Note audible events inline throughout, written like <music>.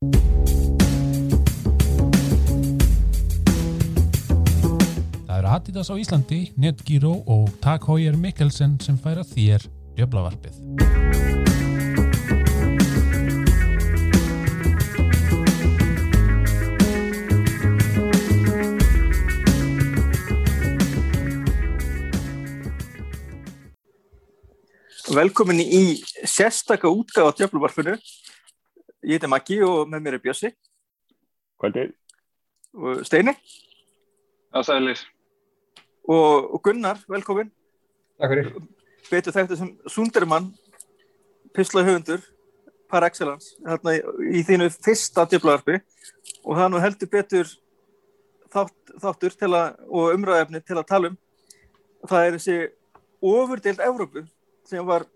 Það eru Adidas á Íslandi, Netgyro og Tag Heuer Mikkelsen sem færa þér djöflavarpið. Velkomin í sérstaka útgáð á Djöfluvarfinu. Ég heiti Maggi og með mér er Bjössi Kvöldi. og Steini Já, sælir. og, og Gunnar, velkomin. Takk fyrir. Betur þekktu sem Sundermann, pisla höfundur, par excellence, hérna í, í þínu fyrsta Djöfluvarfi og það er nú heldur betur þátt, þáttur til að, og umræðefni til að tala um. Það er þessi ofurdeild Evrópu sem var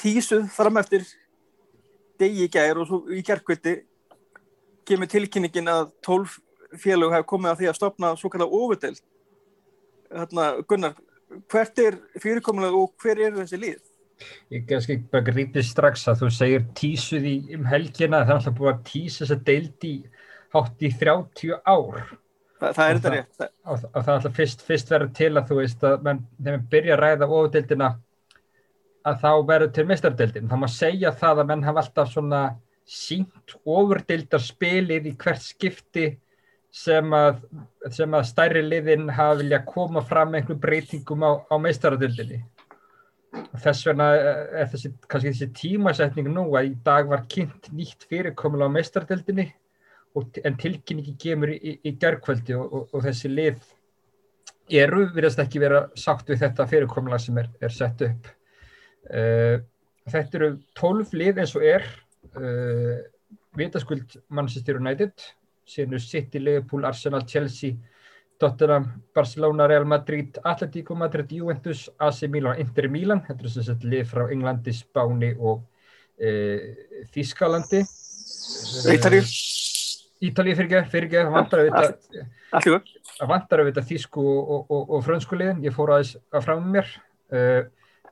tísuð fram eftir degi í gær og svo í gerkvöldi kemur tilkynningin að 12 félög hafa komið að því að stopna svo kallar ofurdeild. Hérna, Gunnar, hvert er fyrirkomulega og hver er þessi lið? Ég kannski bara grípið strax að þú segir tísuð í um helgina, það er alltaf búið að tísa þess að deildi hátt í 30 ár. Þa, það er þetta rétt. Og, og það er alltaf fyrst, fyrst verður til að þú veist að menn, þegar við byrja að ræða ofurdeildina að þá verður til meistardeildin. Það má segja það að menn hafa alltaf svona sínt ofurdeildarspilið í hvert skipti sem að, sem að stærri liðin hafa vilja koma fram einhverjum breytingum á, á meistaradeildinni. Og Þess vegna er þessi, kannski þessi tímasetning nú að í dag var kynnt nýtt fyrirkomulega á meistaradeildinni og, en tilkynningi kemur í, í, gerkvöldi og, og, og þessi lið eru virðast ekki vera sátt við þetta fyrirkomulega sem er, er sett upp. Uh, þetta eru 12 lið eins og er uh, vitaskuld Manchester United, eru City, Liverpool, Arsenal, Chelsea, Tottenham, Barcelona, Real Madrid, Atletico Madrid, Juventus, AC Milan Inter Milan. Þetta eru sem sagt lið frá Englandi, Spáni og uh, Þískalandi. Ítalíu, Ítalíu fyrir ekki, það vantar að vita, þísku og, og, og, og frönsku liðin, ég fór aðeins að frá mér. Uh,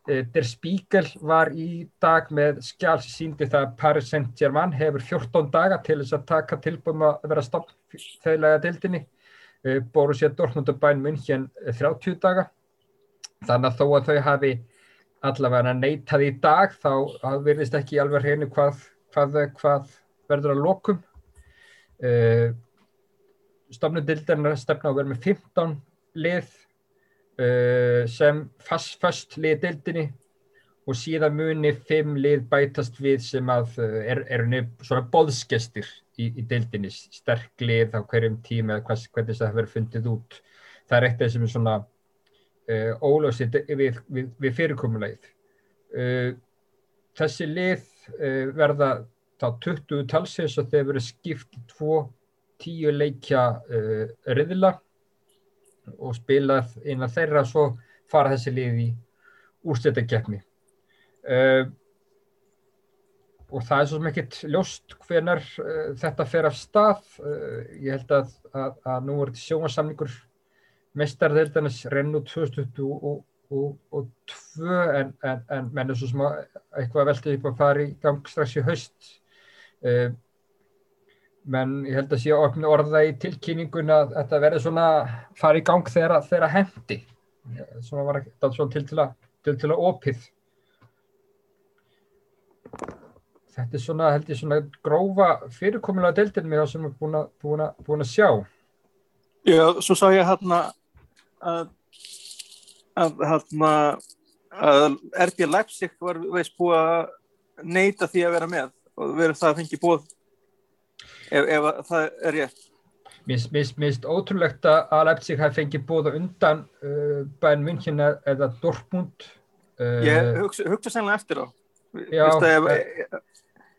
Der Spiegel var í dag með skjál sem síndi það að Paris Saint-Germain hefur 14 daga til þess að taka tilbúum að vera stopp þeirlega dildinni. Uh, Borussia Dortmund og Bayern München eh, 30 daga. Þannig að þó að þau hafi allavega neitað í dag þá virðist ekki alveg hreinu hvað, hvað, hvað verður að lokum. Stofnudildarinn stefna á að vera með 15 lið uh, sem fast, fast lið dildinni og síðan muni 5 lið bætast við sem að uh, er, er svona boðsgestir í, í dildinni, sterk lið á hverjum tíma eða hvers, hvernig það verður fundið út. Það er eitt af þessum svona uh, ólösið við, við, við fyrirkomulegið. Uh, þessi lið uh, verða þá 20 talsins og þeir verður skipt tvo tíu leikja riðla og spilað innan þeirra svo fara þessi lið í úrstættakefni. Uh, og það er svo sem ekkert ljóst hvenar uh, þetta fer af stað. Uh, ég held að, að, að nú er þetta sjónarsamningur mestarðeldanis rennu 2022 en, en, en menn er svo sem að eitthvað veltið upp að fara í gang strax í haust. Uh, menn ég held að sé opna orða í tilkynningun að þetta verði svona fara í gang þegar, þegar hendi svona var þetta svona til til að til til að opið. Þetta er svona held ég svona grófa fyrirkomulega deildin mér sem er búin að, búin að, búin að sjá. Já, svo sá ég hérna að, að hérna að RB Leipzig var veist búið að neita því að vera með og verið það að fengi bóð ef, ef að það er rétt. Mér finnst- ótrúlegt að Leipzig hafi fengið bóða undan uh, Bayern München eða- eða Dortmund uh, Ég hugsa, hugsa sennilega eftir á. Já, ef,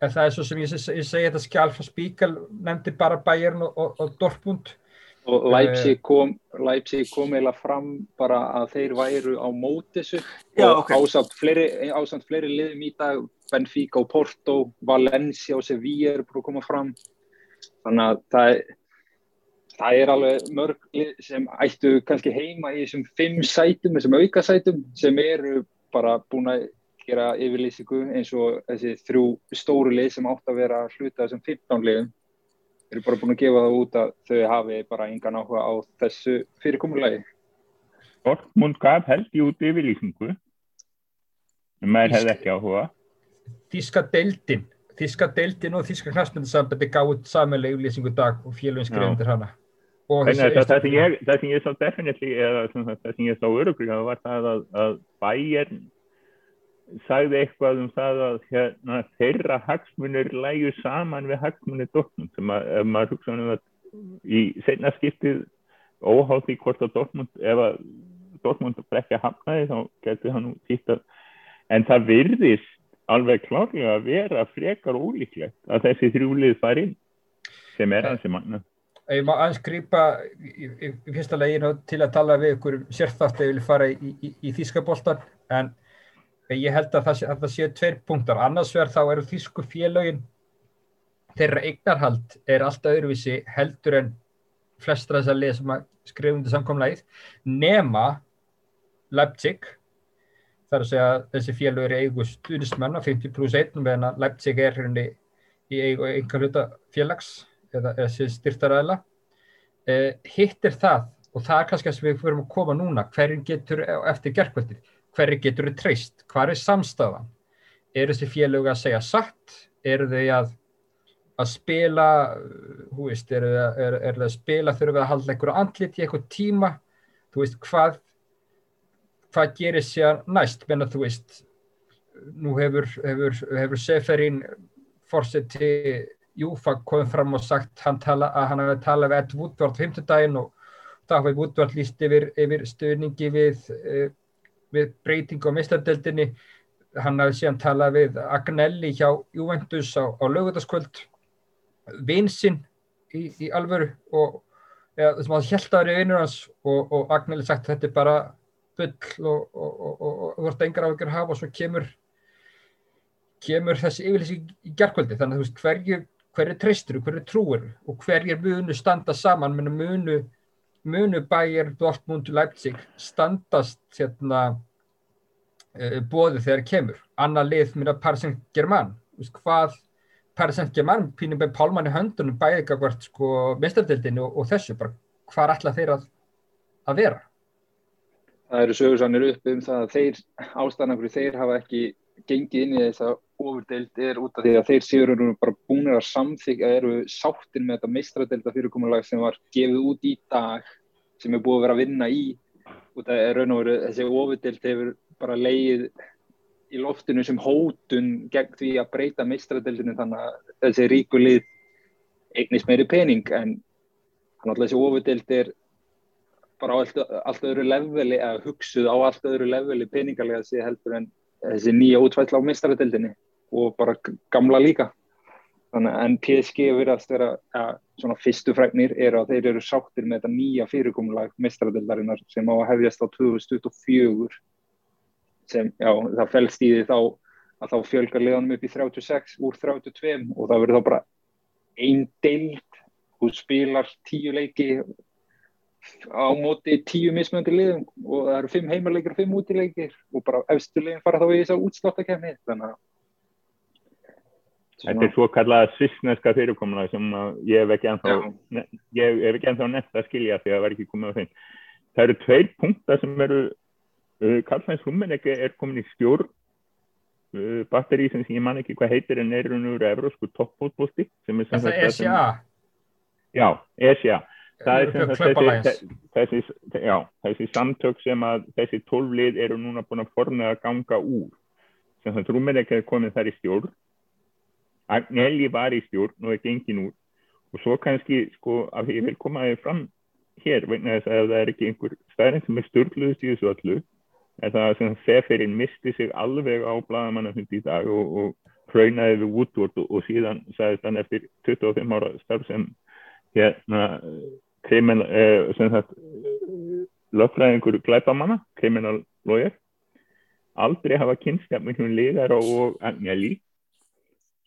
en það er svo sem ég, ég segi þetta skjál frá Spíkal nefndi bara Bayern og, og, og Dortmund Og Leipzig kom, Leipzig kom eiginlega fram bara að þeir væru á móti þessu Já, og ok. ásamt fleiri, ásamt fleiri liðum í dag, Benfica og Porto, Valencia og Sevilla eru búin að koma fram. Þannig að það er, það er alveg mörg lið sem ættu kannski heima í þessum fimm sætum, þessum aukasætum sem eru bara búin að gera yfirlýsingu eins og þessi þrjú stóru lið sem átt að vera hluta þessum 15 liðum eru bara búin að gefa það út að þau hafi bara engan áhuga á þessu fyrirkomulagi. Dortmund gaf held í út yfirlýsingu en maður hefði ekki áhuga. Þíska deildin, Þíska deildin og Þíska knastmyndasambandi gáði samanlega yfirlýsingu dag og félagin skrifundir hana. Þannig að það sem ég, það sá definitely, eða það sem ég sá öruglega var það að, að Bayern sagði eitthvað um það að hérna, þeirra hagsmunir lægu saman við hagsmunir Dortmund sem að ef maður hugsa um það í setna skiptið óháð því hvort að Dortmund ef að Dortmund brekja hafnaði þá getur hann sítt að en það virðist alveg klárlega að vera frekar ólíklegt að þessi þrjúlið fari inn sem er hans sem manna Ég má aðeins grípa í, í, í fyrsta leginu til að tala við ykkur sérþátt að ég vil fara í, í Þískaboltan en ég held að það, að það séu tveir punktar. Annars verð þá eru Þísku félögin þeirra eignarhald er alltaf öðruvísi heldur en flestra þessar lið sem skrifum þetta samkomlægið nema Leipzig þar að segja að þessi félög eru eigu stuðnismenn á 50 pluss 1 meðan að Leipzig er hérna í eigu einhver hluta félags eða, eða styrtaræðila eh, hitt er það og það er kannski að við fyrir að koma núna hverjum getur eftir gerðkvöldir hverju getur þau treyst, hvað er samstafan eru þessi félög að segja satt? Eru þau að að spila hú veist, er, er að spila þurfum við að halda einhverju andlit í einhver tíma? Þú veist, hvað hvað gerir sér næst? Menn að þú veist nú hefur, hefur, hefur Seferin fórseti Júfa komið fram og sagt hann tala, að hann hefði talað við Ed Woodward á 50 daginn og þá hefði Woodward líst yfir, yfir stöðningi við, eh, við breytingu á mistadeldinni hann hefði síðan talað við Agnelli hjá Juventus á, á lögutaskvöld vinsinn í, í alvöru og eða, þessum að hjæltaður í vinnur hans og, og Agnelli sagt þetta er bara bull og, og, og þú vart engar á ykkur hafa og svo kemur kemur þessi yfirlýsing í gerðkvöldi þannig að þú veist hverju hverju treystur, hverju trúir og hverjir munu standa saman munu, munu bæjar Dortmund Leipzig standast hérna uh, bóði þegar kemur. Annar lið minna Paris Saint-Germain. Hvað Paris Saint-Germain pínum með pálmann í höndunum bæði að hvert sko mestardildinu og, og þessu bara hvað er alltaf þeir að, að vera Það eru sögursannir upp um það að þeir ástæðan þeir hafa ekki gengið inn í þess að ofurdeild er út af því að þeir séur eru bara búinir að samþykja, eru sáttin með þetta meistradeilda fyrirkomulag sem var gefið út í dag sem er búið að vera að vinna í. Og það er raun og veru þessi ofurdeild hefur bara leið í loftinu sem hótun gegn því að breyta meistradeildinu þannig að þessi ríkulið eignist meiri pening en þannig að þessi ofurdeild er bara á allt, allt öðru leveli eða hugsuð á allt öðru leveli peningalega sé heldur en þessi nýja útvæll á meistradeildinni og bara gamla líka. Þannig að PSG verðast vera ja, svona fyrstu fræknir er að þeir eru sáttir með þetta nýja fyrirkomulag mestradildarinnar sem á að hefjast á 2024 sem, já, það fælst í því þá að þá fjölgar liðanum upp í 36 úr 32 og það verður þá bara einn deild hún spilar tíu leiki á móti tíu mismöndi liðum og það eru fimm heimarleikir og fimm útileikir og bara efstu liðin fara þá í þess að útsláttakefni þannig að Þetta er svo kallaða svissneska fyrirkomuna sem ég hef ekki ennþá ég hef ekki ennþá nefnt að skilja því að það var ekki komið á þeim. Það eru tveir punktar sem eru uh, Karlsvæns Hummenegge er komin í stjórn uh, batteri sem ég man ekki hvað heitir en er unur evrósku toppfótbólti sem er sem Það er ESA Já, ESA Það er sem þessi, þessi, já, þessi samtök sem að þessi tólflið eru núna búin að forna að ganga úr. Sem það Hummenegge er komin þar í stjórn. Agnelli var í stjórn og er gengin úr. Og svo kannski sko að ég vil koma þér fram hér vegna þess að það er ekki einhver stærn sem er störluðust í þessu allu en það sem Seferin misti sig alveg á bladamannafundi í dag og, og hraunaði við Woodward og, og síðan sagðist hann eftir 25 ára starf sem hérna krimin, eh, sem sagt löffræðingur glæpamanna, kriminal lawyer aldrei hafa kynskap með hún liðar og Agnelli.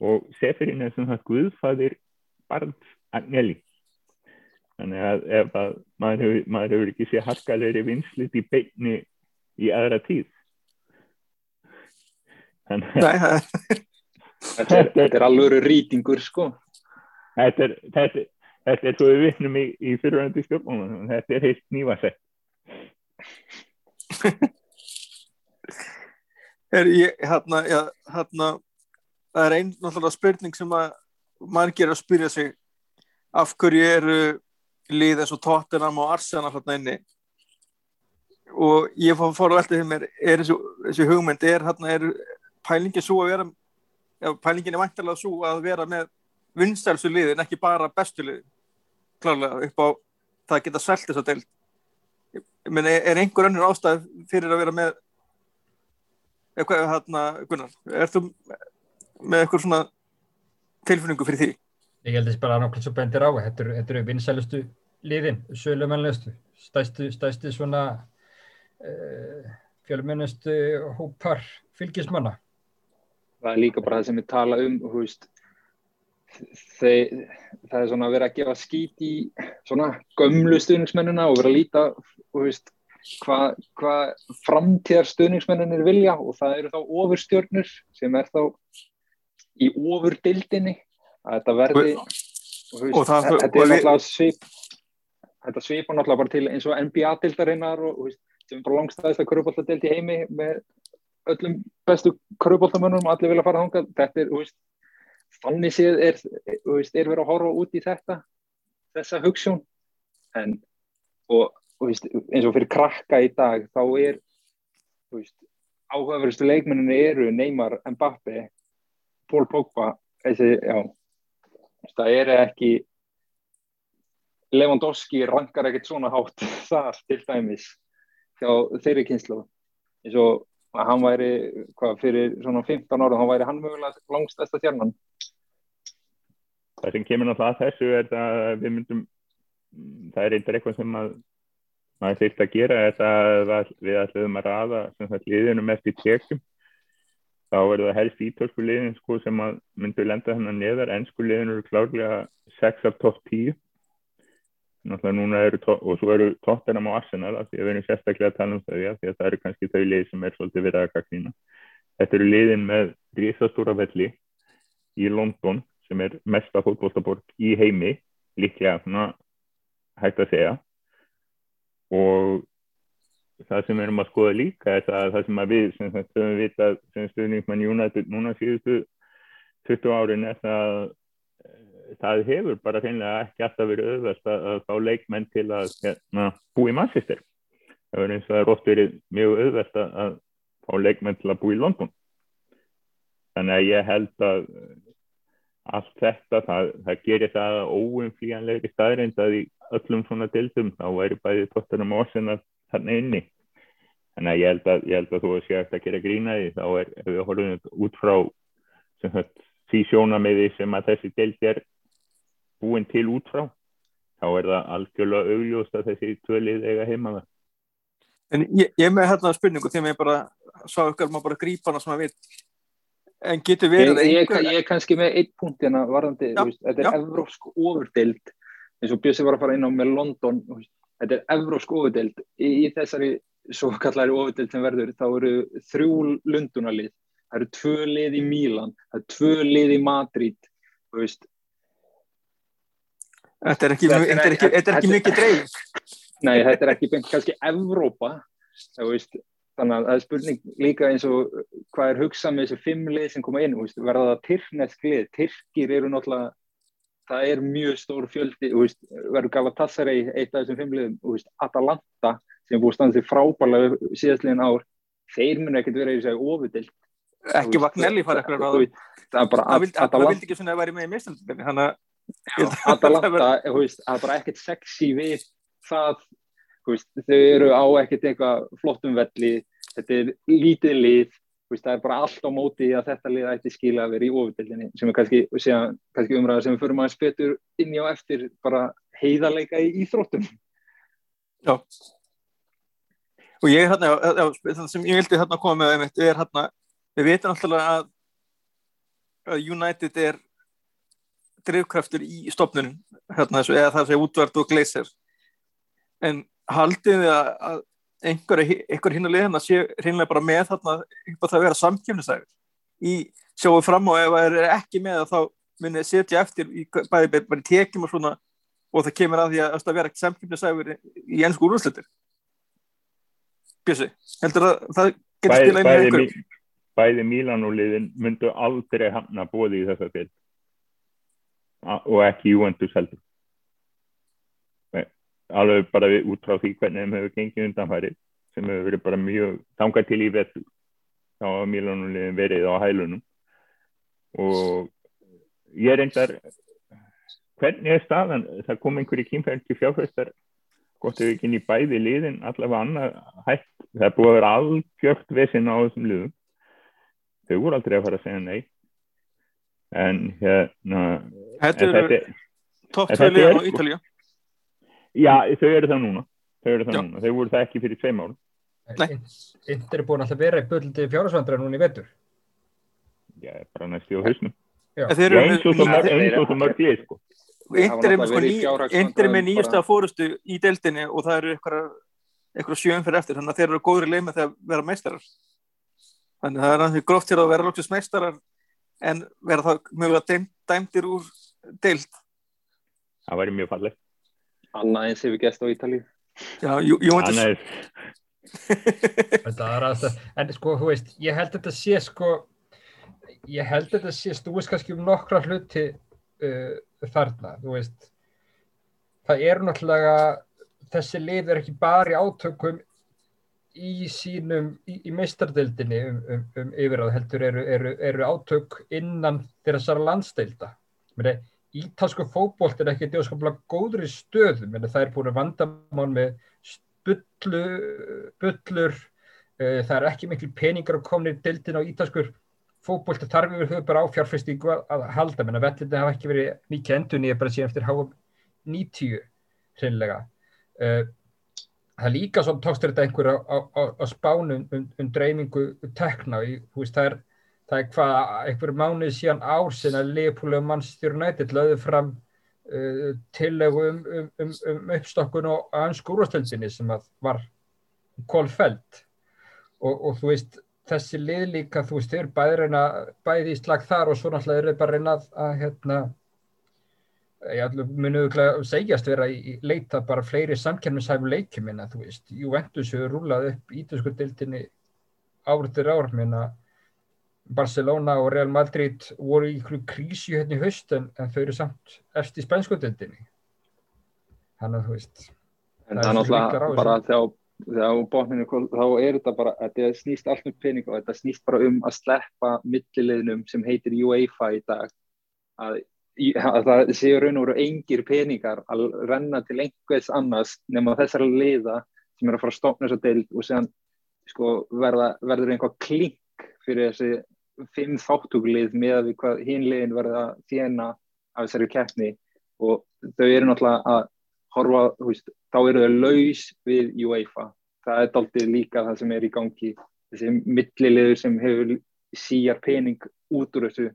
Og Seferin er sem sagt Guðfæðir Barns Agnelli. Þannig að ef að maður hefur, maður hefur ekki séð harkalegri vinslit í beitni í aðra tíð. Nei, það er Þetta er, er alveg rýtingur sko. þetta er, þetta, þetta er svo við vittnum í, í fyrirvændi stjórnmálum, þetta er heilt nývasett. <laughs> er ég, hérna, já, hérna það er einn náttúrulega spurning sem að margir að spyrja sig af hverju eru lið eins og Tottenham og Arsenal hérna inni og ég fór, fór að velta því mér er þessi, þessi hugmynd er hérna er pælingin svo að vera pælingin er vantilega svo að vera með vinstelsu liðin, ekki bara bestu liðin klárlega upp á það að geta þess að deilt ég meni, er einhver önnur ástæð fyrir að vera með eitthvað hérna, Gunnar, er þú með eitthvað svona tilfinningu fyrir því? Ég held þess bara að nákvæmlega svo bendir á þetta eru, þetta vinsælustu liðin, sölumennlustu stæstu, stæstu svona uh, fjölmennustu hópar fylgismanna Það er líka bara það sem við tala um veist, þeir, það er svona að vera að gefa skít í svona gömlu stuðningsmennina og vera að líta hvað hva framtíðar stuðningsmenninir vilja og það eru þá ofurstjörnur sem er þá í ofurdildinni að þetta verði og, veist, og það, þetta er náttúrulega svip þetta svipar náttúrulega bara til eins og NBA-dildarinnar og veist, sem er bara langstæðist að körubóltadild í heimi með öllum bestu körubóltamönnum allir vilja fara þánga þetta er, veist, þannig séð er, veist, er verið að horfa út í þetta þessa hugssjón en og, veist, eins og fyrir krakka í dag þá er áhugaverustu leikmenninni eru Neymar, Mbappe Pól já, það er ekki Lewandowski rankar ekkert svona hátt <laughs> þar til dæmis hjá þeirri kynslu eins og hann væri, hvað, fyrir svona 15 ára, hann væri hann mögulega langstæsta stjarnan Það sem kemur náttúrulega að þessu er að við myndum það er eitthvað eitthvað sem að maður þýrt að gera er að við ætlum að rafa sem það liðinu mest í tjekum þá er það helst ítölsku liðin sko, sem myndur lenda hennar neðar. Ennsku liðin eru klárlega 6 af top 10 náttúrulega núna eru og svo eru tóttenam á Arsenal af því að við erum sérstaklega að tala um þau af því að það eru kannski þau lið sem er svolítið verið að kaknína þetta eru liðin með risastóra velli í London sem er mesta fótbóltaborg í heimi líklega svona hægt að segja. Og það sem við erum að skoða líka er það, það sem við sem höfum vitað sem stuðningsmann United núna síðustu 20 árin er það það hefur bara reynilega ekki alltaf verið auðvast að, fá leikmenn til að hérna, bú í Manchester. Það verður eins og það er oft verið mjög auðvast að fá leikmenn til að bú í London. Þannig að ég held að allt þetta, það, það gerir það óumflíjanlegri staðrind að í öllum svona dildum þá væri bæði tóttunum og orðsina þarna inni. Þannig að ég held að, ég held að þú sé eftir að gera grína því þá er, ef við horfum út frá þetta því sjónamiði sem að þessi deild er búin til út frá þá er það algjörlega augljóst að þessi tvölið eiga heima það En ég, ég með hérna spurningu þegar ég bara sá ykkur maður bara grípa hana sem að veit en getur verið Ég, ég, ég er kannski með eitt punkt hérna varðandi, já, veist, þetta er evrósk ofurdeild eins og Bjössi var að fara inn á með London veist, þetta er evrósk ofurdeild. Í, í þessari svo kallari ofurdeild sem verður þá eru þrjú lundunalið það eru tvö lið í Mílan það eru tvö lið í Madrid þú veist. Þetta er ekki, þetta er ekki, er mikið dreif. Nei, þetta er ekki kannski Evrópa, veist, þannig að það er spurning líka eins og hvað er hugsað með þessi fimm lið sem koma inn, veist, verða það tyrknesk lið, tyrkir eru náttúrulega, það er mjög stór fjöldi, veist, verður Galatasaray eitt af þessum fimm liðum, Atalanta sem er búið standið frábælega síðastliðin ár, þeir munu ekkert vera í þessu ofudild. Ekki Vagnelli fara eitthvað ráð, það vildi ekki svona að vera með í mistöndinni, þannig að Atalanta, það er bara ekkert sexy við það veist, þau eru á ekkert eitthvað flottum velli, þetta er lítið lið, veist, það er bara allt á móti að þetta lið ætti skila að vera í ofurdelinni sem er kannski, kannski umræða sem förum aðeins betur inn í á eftir bara heiðarleika í íþróttum. Já. Og ég er hérna, það sem ég vildi hérna koma með einmitt er hérna, við veitum alltaf að að United er drivkraftur í stopnunum hérna, eða það sé útvart og gleysir en haldið þið að einhver, hinn að liðina sé hinnlega bara með þarna á það að vera samkjöfnisægur í sjáu fram og ef það er ekki með þá munið setja eftir í, bæði bara í tekjum og svona og það kemur að því að það vera samkipnisæfur í ennsku úrúslutir Bjössi, heldur að það getur bæði, spilað inn í bæði, einhverjum? Mí- bæði Mílanúliðin myndu aldrei hamna bóði í þessa til og ekki Juventus heldur alveg bara við, út frá því hvernig þeim hefur gengið undanfæri sem hefur verið bara mjög þangað til í vetur. Þá hafa Mílanúliðin verið á hælunum. Og ég reyndar hvernig er staðan? Það kom einhverju kýmferðin fjárfæstar gott ef ekki inn í bæði liðin allavega annað hægt. Það er búið að vera algjört vesinn á þessum liðum. Þau voru aldrei að fara að segja nei. En hérna Þetta eru topp en tvö þetta liðan er á sko- Ítalíu já, þau eru það núna. Þau eru það Já. núna, þau voru það ekki fyrir tveim árum. Nei. Inter er búin alltaf að vera í böllandi fjárhagsvandra núna í vetur. já, bara næstu á hausnum. Eins og með- mörg- eins og svo mörg lið sko. Inter er með sko verið í ný- fjárhagsvandræðum Inter er með bara- nýjasta fórustu í deildinni og það eru eitthvað, eitthvað sjöum fyrir eftir þannig að þeir eru góðri leið með það að vera meistarar. Þannig að það er annað gróft til að vera lóksins meistarar en vera það mögulega dæm, dæmdir úr deild. Það væri mjög fallegt Annað eins hefur gæst á Ítalíu. Já, Jú- Juventus Annað er, <laughs> Þetta er aðstæð, en sko, þú veist, ég held þetta sé sko, ég held þetta sé stúist kannski um nokkra hluti uh, þarna, þú veist, það eru náttúrulega, þessi lið er ekki bara í átökum í sínum, í, í meistardildinni um, um, um yfirráð, heldur eru, eru, eru átök innan þessara landsdeilda. Meni, ítalsku fótbolt er ekki djóðskaplega góður í stöðum, en það er búin að vandamál með bullu, bullur uh, það er ekki miklu peningar að komna í dildin á ítalskur fótbolti. Þarf yfir þau bara á fjárfestingu að, að halda. Menn að vellindi hafa ekki verið mikið endur nýja bara síðan eftir háum 90 hreinlega. Uh, það er líka svona tókst þetta einhver á, á spánum um, um dreifingu tekna. Í, veist, það er það er hvað einhverju mánuði síðan ár sinna Manchester United lögðu fram uh, tillögu um, um, um, um uppstokkun og ansku úrvastöldinni sem var kólfeld og, og þú veist þessi lið líka þú veist þau eru bæði reyna bæði í slag þar og svo náttúrulega eru bara reyna að, hérna ég munu segjast vera í, í leita bara fleiri samkjörnishæfum leikjum minna þú veist. Juventus hefur rúlað upp ítösku dildinni árið til ár minna Barcelona og Real Madrid voru í ykkur krísi hérna í haust en, en þau eru samt eftir í spænskotildinni þannig að þú veist En Það er náttúrulega bara þegar, kom, þá er þetta bara, þetta snýst allt um pening og þetta snýst bara um að sleppa millileginum sem heitir UEFA í dag. Að, að það séu raun og veru engir peningar að renna til einhvers annars nema þessara liða sem er að fara að stofna þessa deild og séðan sko, verða, verður einhvað klink fyrir þessi fimm þáttuglið með að við hvað hinlegin verða þjena af þessari keppni og þau eru náttúrulega að horfa, veist, þá eru þau laus við UEFA. Það er daldið líka það sem er í gangi. Þessi millilegur sem hefur síjar pening út úr þessu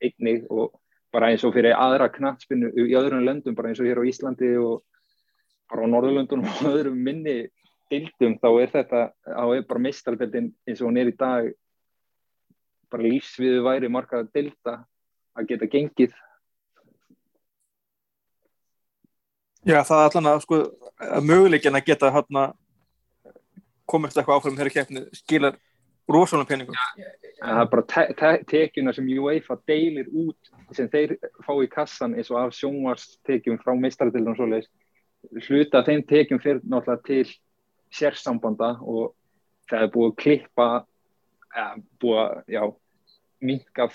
einnig og bara eins og fyrir aðra knattspinnu í öðrum löndum, bara eins og hér á Íslandi og bara á Norðurlöndunum og öðrum minni dildum, þá er þetta, þá er bara meistardildin eins og hún er í dag bara lífsviðu væri marga dilda að geta gengið Já, það er allan að sko að möguleikin að geta hérna komist eitthvað áfram þeirri keppni skilar rosalega peningum. En það er bara te te tekjuna sem UEFA deilir út sem þeir fá í kassan eins og af sjónvarstekjum frá meistaradildum og svoleiðis hluta af þeim tekjum fyrir náttúrulega til sérsambanda og það er búið að klippa búið að, minka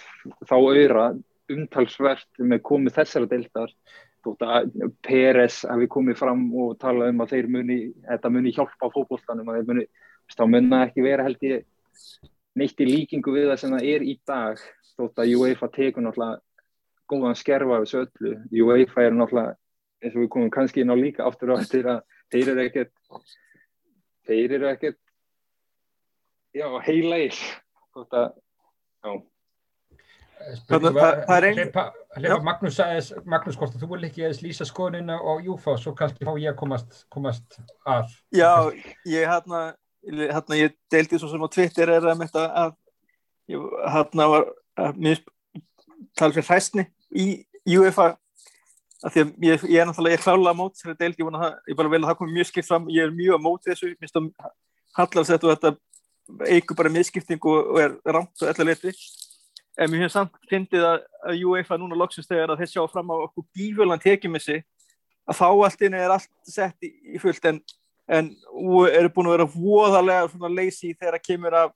þá auðra umtalsvert með komið þessara deildar. Peres hafi komið fram og talað um að þeir muni þetta muni hjálpa fókbóltanum þá mun það ekki vera held ég neitt í líkingu við það sem það er í dag. Þótt að UEFA tekur náttúrulega góðan skerfa af þessu öllu. UEFA er náttúrulega eins og við komum kannski inn á líka aftur á að þeir eru ekkert þeir eru ekkert já, heilægir þótt að já Spurning Það- var, það- það er ein- hleypa, Já. hleypa Magnús, aðeins, Magnús Kosta, þú vil ekki aðeins lýsa skoðunina á Júfa svo kannski fá ég að komast, komast að. Já, ég hérna, hérna ég deildi svo sem á Twitter er að, að hérna var mér talað fyrir hræstni í UEFA af því að ég, ég er náttúrulega, ég er klálega mót þessari deil, ég, ég bara vel að það komi mjög skipt fram, ég er mjög á mót þessu minnst að hallarsett og þetta eigur bara miðskipting og, er rámt og ella leti en mér finnst samt fyndið að, að UEFA núna loksist þegar að þeir sjá fram á okkur bífjölan tekjumissi að þá allt inn er allt sett í, fullt. En, en eru búin að vera voðalega leysi þegar að kemur að,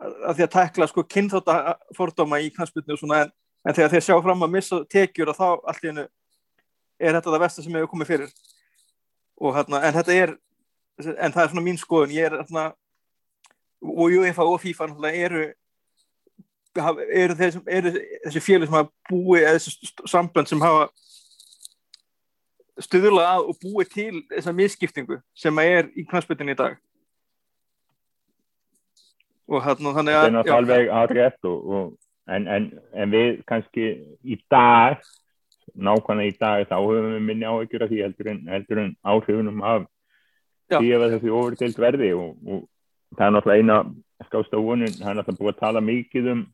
að því að tekla sko kynþáttafordóma í knastbyrnu en, en þegar þeir sjá fram að missa tekjur og þá allt inn er þetta það versta sem hefur komið fyrir. Og hérna, en þetta er en það er svona mín skoðun. Ég er hérna og UEFA og FIFA eru eru þessi, eru þessi félag sem hafa búið eða þessi samband sem hafa stuðlað að og búið til þessa misskiptingu sem er í knastbyrjunni í dag. Og hérna þannig að það er alveg aðrætt en, en, en við kannski í dag nákvæmlega í dag þá höfum við minni áhyggjur af því heldur en, heldur en áhrifunum af því að þessi ofurtilt verði og, og það er náttúrulega eina skásta vonin, það er náttúrulega búið að tala mikið um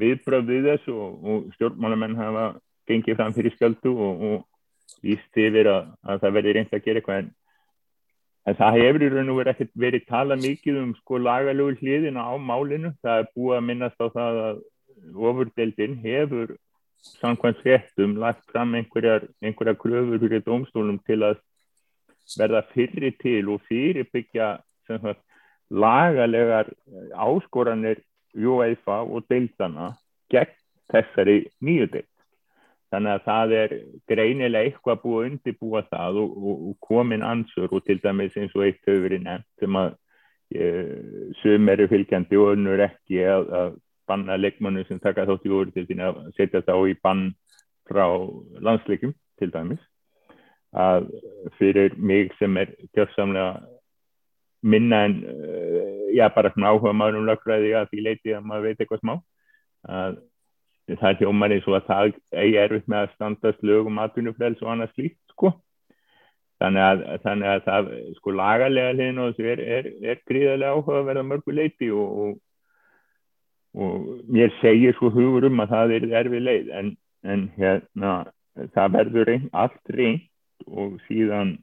viðbröð við þessu og, og stjórnmálamenn hafa gengið fram fyrir sköldu og, og víst yfir að, að það verði reynd að gera eitthvað. En, en það hefur í raun og verið ekkert verið tala mikið um sko lagalögur hliðina á málinu, það er búið að minnast á það að ofurdeldin hefur samkvæmt fréttum lagt fram einhverjar, einhverjar kröfur fyrir domstólum til að verða fyrir til og fyrirbyggja sagt, lagalegar áskoranir UEFA og deildana gegn þessari nýju deild. Þannig að það er greinilega eitthvað búið að undirbúa það og, og, og komin ansur og til dæmis eins og eitt höfur í nefnt sem að e, sum eru fylgjandi og önnur ekki að, að banna leikmannu sem taka þátt í úr til því að setja þá í bann frá landsleikum til dæmis að fyrir mig sem er kjörsamlega minna en uh, já bara svona áhuga maður um lögfræði að því leiti að maður veit eitthvað smá. Að það hjómar eins og að það eigi erfitt með að standast lögum atvinnufræðs og annað slíkt sko. Þannig að, þannig að það sko lagalega hliðin og þessu er, er, er gríðarlega áhuga að verða mörgu leiti og, og og mér segir svo hugur um að það er erfið leið. En, en hérna það verður allt reynd og síðan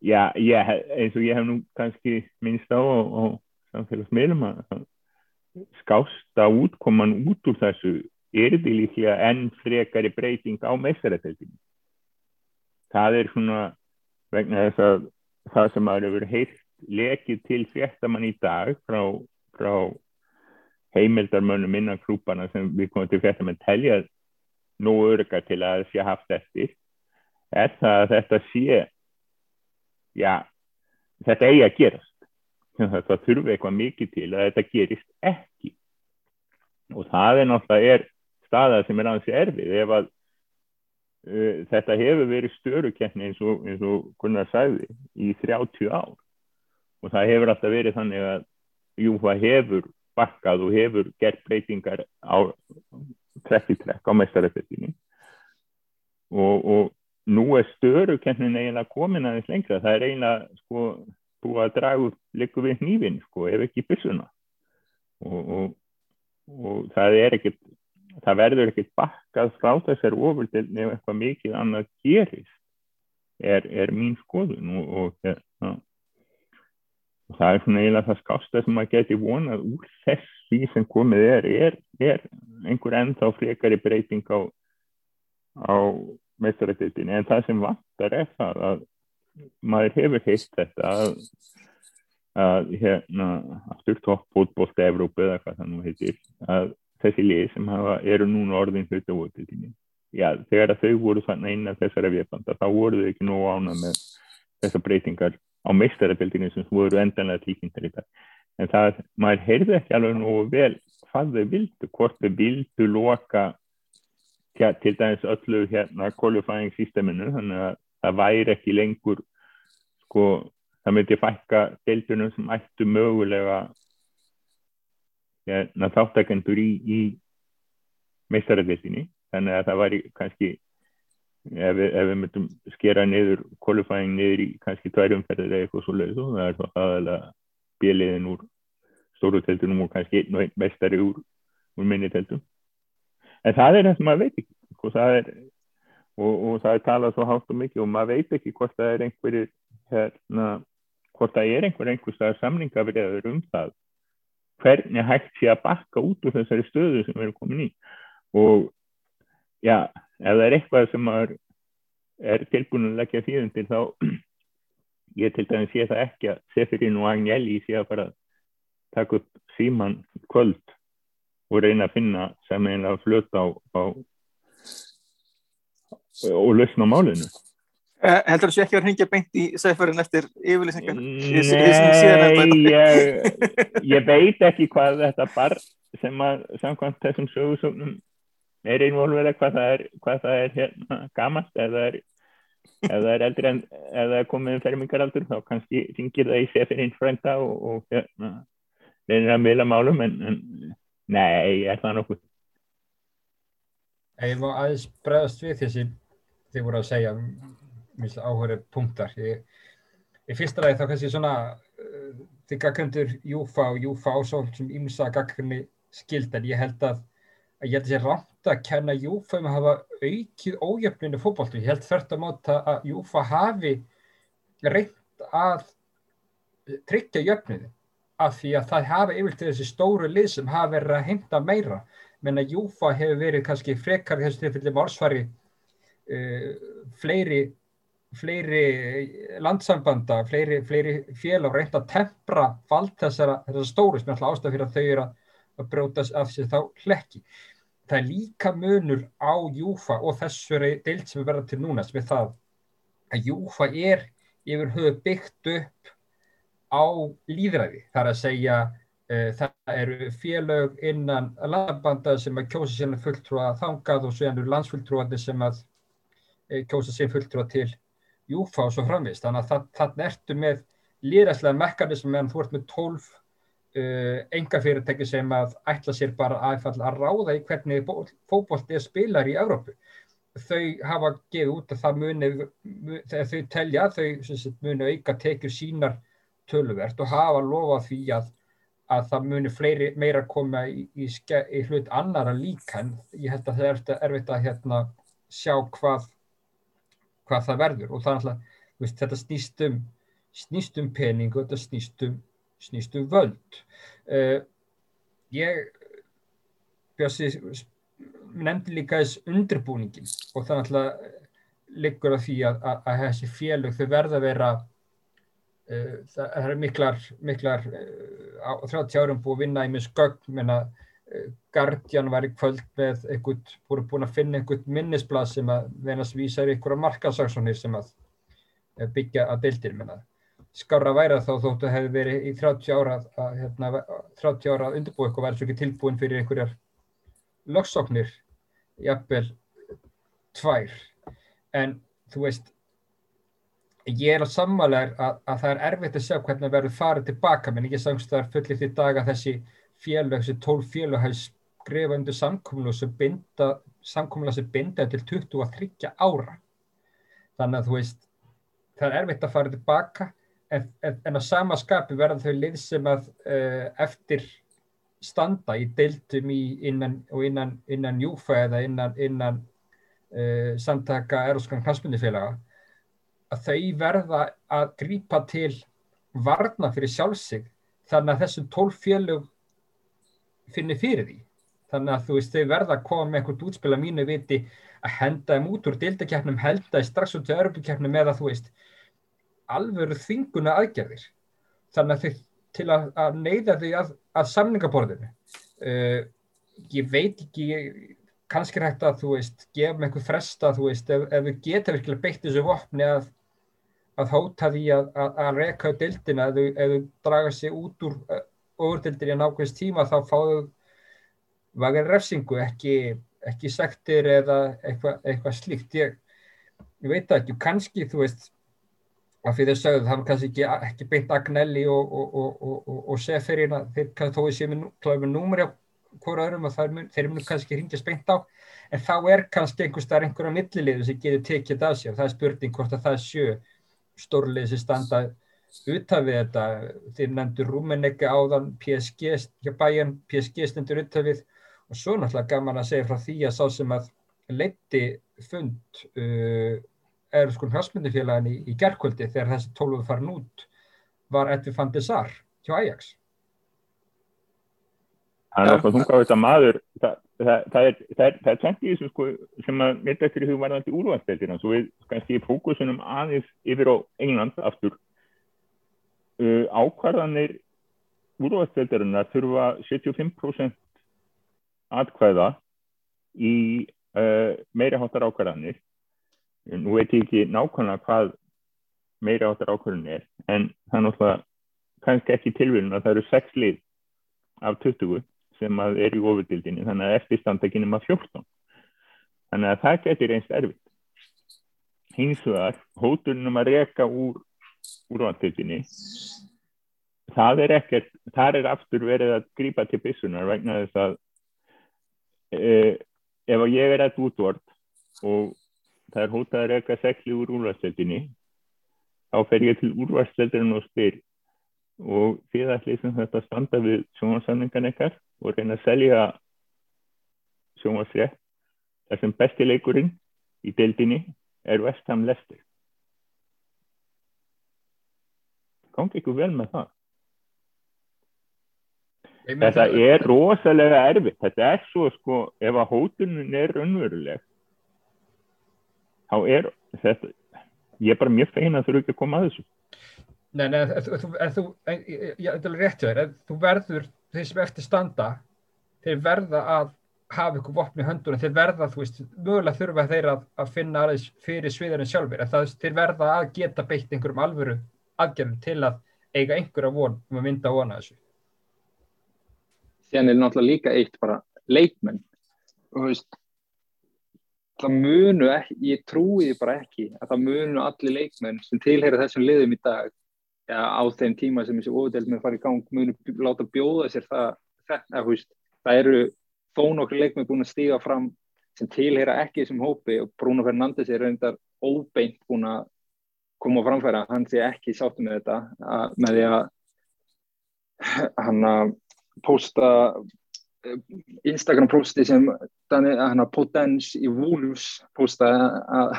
já, ég, eins og ég hef nú kannski minnst á og samfélagsmiðlum að skásta útkoman út úr þessu er því líklega enn frekari breyting á meðsverðarteltinu það er svona vegna þess að það sem að hefur heilt lekið til fréttamann í dag frá, frá heimildarmönnum innan klúpana sem við komum til þetta með telja nú örga til að það sé haft eftir er það að þetta sé já þetta eigi að gerast. <laughs> Það þurfi eitthvað mikið til að þetta gerist ekki. Og það er náttúrulega er staða sem er aðeins erfið. Ef að uh, þetta hefur verið störukenni eins og, og Gunnar sagði í 30 ár. Og það hefur alltaf verið þannig að jú það hefur bakkað og hefur gert breytingar á trekk í trekk á mestaröfetinu og, og nú er störukennin eiginlega komin aðeins lengra, það er eiginlega sko búið að draga upp líku við nývin sko, ef ekki byssuna. Og, og, og það er ekkert það verður ekkert bakkað frá þessar ofurdelni ef eitthvað mikið annað gerist er, er mín skoðun. Og hérna og það er svona eiginlega það skásta sem maður geti vonað úr þessi sem komið er, er, er einhver ennþá frekari breyting á, á meistarættiðinni en það sem vantar er það að maður hefur heilt þetta að, að hérna aftur toppfótbólta Evrópu eða hvað það nú heitir að þessi lið sem hafa, eru núna orðin hluta vótildinni já þegar þau voru þannig innan þessara viðbanda þá voru þau ekki nú ána með þessar breytingar á meistarabildinu sem voru endanlega tíkindar í dag. En það, maður heyrði ekki alveg nú vel hvað þau vildu, hvort þau vildu loka ja, til dæmis öllu hérna qualifying systeminu þannig að það væri ekki lengur sko, það myndi fækka deildunum sem ættu mögulega hérna þáttakendur í, í meistarabildinu þannig að það væri kannski ef við, við myndum skera niður qualifying niður í kannski tvær umferðir eða eitthvað svo leiðis og það er þá aðalega bjeliðin úr stóru teltunum og kannski einn og einn mestari úr, úr minni teltum en það er það sem maður veit ekki og sko, það er og, og það er talað svo hátt og mikið og maður veit ekki hvort það er einhverjir hérna, hvort það er einhver einhverstaðar samningabriður um það. Hvernig hægt sé að bakka út úr þessari stöðu sem við erum komin í. Og já, ef það er eitthvað sem maður er tilbúin að leggja því undir þá <clears throat> ég til dæmis sé það ekki að Seferin og Agnelli sé að fara að taka upp síman kvöld og reyna að finna sem einlega flöta á, á og lausna málinu eh, Heldur þú ekki að hringja beint í Seferin eftir yfirlýsingar? Nei, ég, <laughs> ég veit ekki hvað þetta bar sem að samkvæmt þessum sögursögnum er einvolverið hvað það er, hvað það er hérna gamast eða er er eldri en er komið um fermingaraldur þá kannski ringir það í Seferin frænda og, og hérna reynir að mila málum en, en nei, er það nokkuð? Ég má aðeins bregðast við þessi þið voru að segja áhverju punktar. Í fyrsta ræði þá kannski svona uh, þið gaggrundur Júfa og Júfa ásóld sem ímsa gaggrunni skild en ég held að, að ég held að sé rámt að kenna Júfa um að hafa aukið ójöfninu fókbóltu, ég held þörft að máta að Júfa hafi reynd að tryggja jöfninu af því að það hafa yfirlt þessi stóru lið sem hafa verið að heimta meira menn að Júfa hefur verið kannski frekar þessu tilfelli morsvari uh, fleiri, fleiri landsambanda, fleiri, fleiri fél og reynda að tempra vald þessara, þessara stóru sem er alltaf ástæð fyrir að þau eru að, að bróta af sér þá hlekki. Það er líka munur á Júfa og þessari deilt sem við verðum til núna sem er það að Júfa er yfir höfu byggt upp á líðræði. Það er að segja uh, það eru félög innan landbanda sem að kjósa sérna fulltrúa þangað og eru landsfulltrúandi sem að uh, kjósa sér fulltrúa til júfa og svo framvist. Þannig að þannig ertu með líðræðslega mekanism meðan þú ert með tólf uh, enga fyrirtæki sem að ætla sér bara að, að ráða í hvernig fókbólt er spilar í Evrópu. Þau hafa gefið út að það muni, þegar þau telja, þau muni auka tekjur sínar töluvert og hafa lofað því að, að það muni fleiri, meira koma í, í, í hlut annara líka en ég held að það er erfitt að hérna, sjá hvað, hvað það verður og það er alltaf, veist, þetta snýst um, snýst um pening og þetta snýst um, snýst um völd. Uh, ég bjössi, nefndi líka þess undirbúningin og það er alltaf liggur á því að, að, að þessi félög þau verða að vera Eh, það er miklar, miklar eh, á 30 árum búið að vinna í mjög skögn menna eh, Guardian var í kvöld með einhvern, voru búin að finna einhvern minnisblad sem að venast vísar einhverja markasaksónir sem að byggja að deildir menna skára væra þá þóttu að hefði verið í 30 ára að hérna, 30 ára að undirbúið eitthvað væri svo ekki tilbúin fyrir einhverjar lögsóknir. Jafnvel tvær. En þú veist ég er á sammálegar að, að það er erfitt að sjá hvernig það verður farið tilbaka menn ég sagst það er fullir því dag að þessi félög, þessi tól félög hafi skrifað undir samkómlu sem binda samkómla sem binda til 23 ára. Þannig að þú veist það er erfitt að fara tilbaka en, en, en á sama skapi verða þau lið sem að uh, eftir standa í deiltum í innan, og innan, innan júfa eða innan, innan uh, samtaka eroskan knastmyndifélaga að þau verða að grýpa til varna fyrir sjálfsig þannig að þessum tólf félög finnir fyrir því. Þannig að þú veist, þau verða að koma með einhvert útspil að mínu viti að henda þeim út úr deildakefnum, henda þeim strax út til örbukefnum eða þú veist, alvöru þinguna aðgerðir. Þannig að þau til að, að neyða þau að, að samningaborðinu. Uh, ég veit ekki, kannski hægt að þú veist, gefa með einhver fresta, þú veist, ef, ef við geta virkilega beitt þessu vopni að að hóta því að, að, að reka dildina ef þau draga sig út úr ofurdildin í nákvæmst tíma þá fáðu vagar refsingu ekki, ekki sektir eða eitthvað eitthva slíkt. Ég, ég veit ekki, kannski þú veist að fyrir þau sögðu það var kannski ekki, ekki beint Agnelli og, og, og, og Seferina þeir kannski tóið sér með númur á hvora öðrum og mun, þeir munu kannski ringjast beint á. En þá er kannski einhver starf einhverja milliliðu sem getur tekið það sér. Það er spurning hvort að það sjö stórlið sem standa uttafið þetta, þeir nefndur Rúmenegge áðan, PSG hjá bæjan, PSG stendur uttafið og svo náttúrulega gaman að segja frá því að sá sem að leiti fund uh, er sko hljásmyndifélagin í, í gerðkvöldi þegar þessi tólfuð farin út var Edvi van Sar hjá Ajax. Það er okkur þunga á þetta maður. Það, það, það er það er tvent í þessu sko sem að mitt eftir því varðandi úrvæðsteltina svo við kannski fókusunum aðeins yfir á England aftur. Uh, ákvarðanir úrvæðsteltarinnar þurfa 75% atkvæða í uh, meira hátar ákvarðanir. Nú veit ég ekki nákvæmlega hvað meira áttar ákvörðun er en það er náttúrulega kannski ekki tilvíðun að það eru 6 lið af 20 sem að er í ofurdildinni þannig að eftirstandakinni maður 14 þannig að það getur einst erfitt. Hins vegar hóturnum að reka úr úrvandildinni það er ekkert þar er aftur verið að grípa til byssunar vegna þess að e, ef ég er að útvort og það er hótað að reka sekli úr úrvandildinni þá fer ég til úrvandildin og spyr og þið ætlið sem þetta standa við sjónarsamningan ekkert og reyna að selja sjónvarsrétt þar sem besti leikurinn í deildinni er West Ham Leicester. Gangi ykkur vel með það. Þetta er rosalega erfitt. Þetta er svo sko ef að hótunum er raunveruleg þá er þetta ég er bara mjög feina að eru ekki að koma að þessu Nei, nei, en þú, ég ætla rétt að vera, þú verður þeir sem eftir standa þeir verða að hafa ykkur vopn í höndunum, þeir verða, þú veist, mögulega þurfa þeir að, að finna aðeins fyrir sviðarinn sjálfur, en það, þeir verða að geta beitt einhverjum alvöru aðgerðum til að eiga einhverja von um að mynda vona þessu. Þannig er náttúrulega líka eitt bara leikmenn, þú veist, það munu ekki, ég trúi bara ekki að það munu allir leikmenn sem tilheyra þessum liðum í dag ja, á þeim tíma sem þessi ofudeld með að fara í gang munu láta bjóða sér það þetta, húst, það eru þó nokkru leikmið búin að stíga fram sem tilheyra ekki þessum hópi og Bruno Fernandes er reyndar óbeint búin að koma á framfæra, hann sé ekki sáttu með þetta að, með því að hann að posta eh, Instagram posti sem hann að Potens í Wolves posta að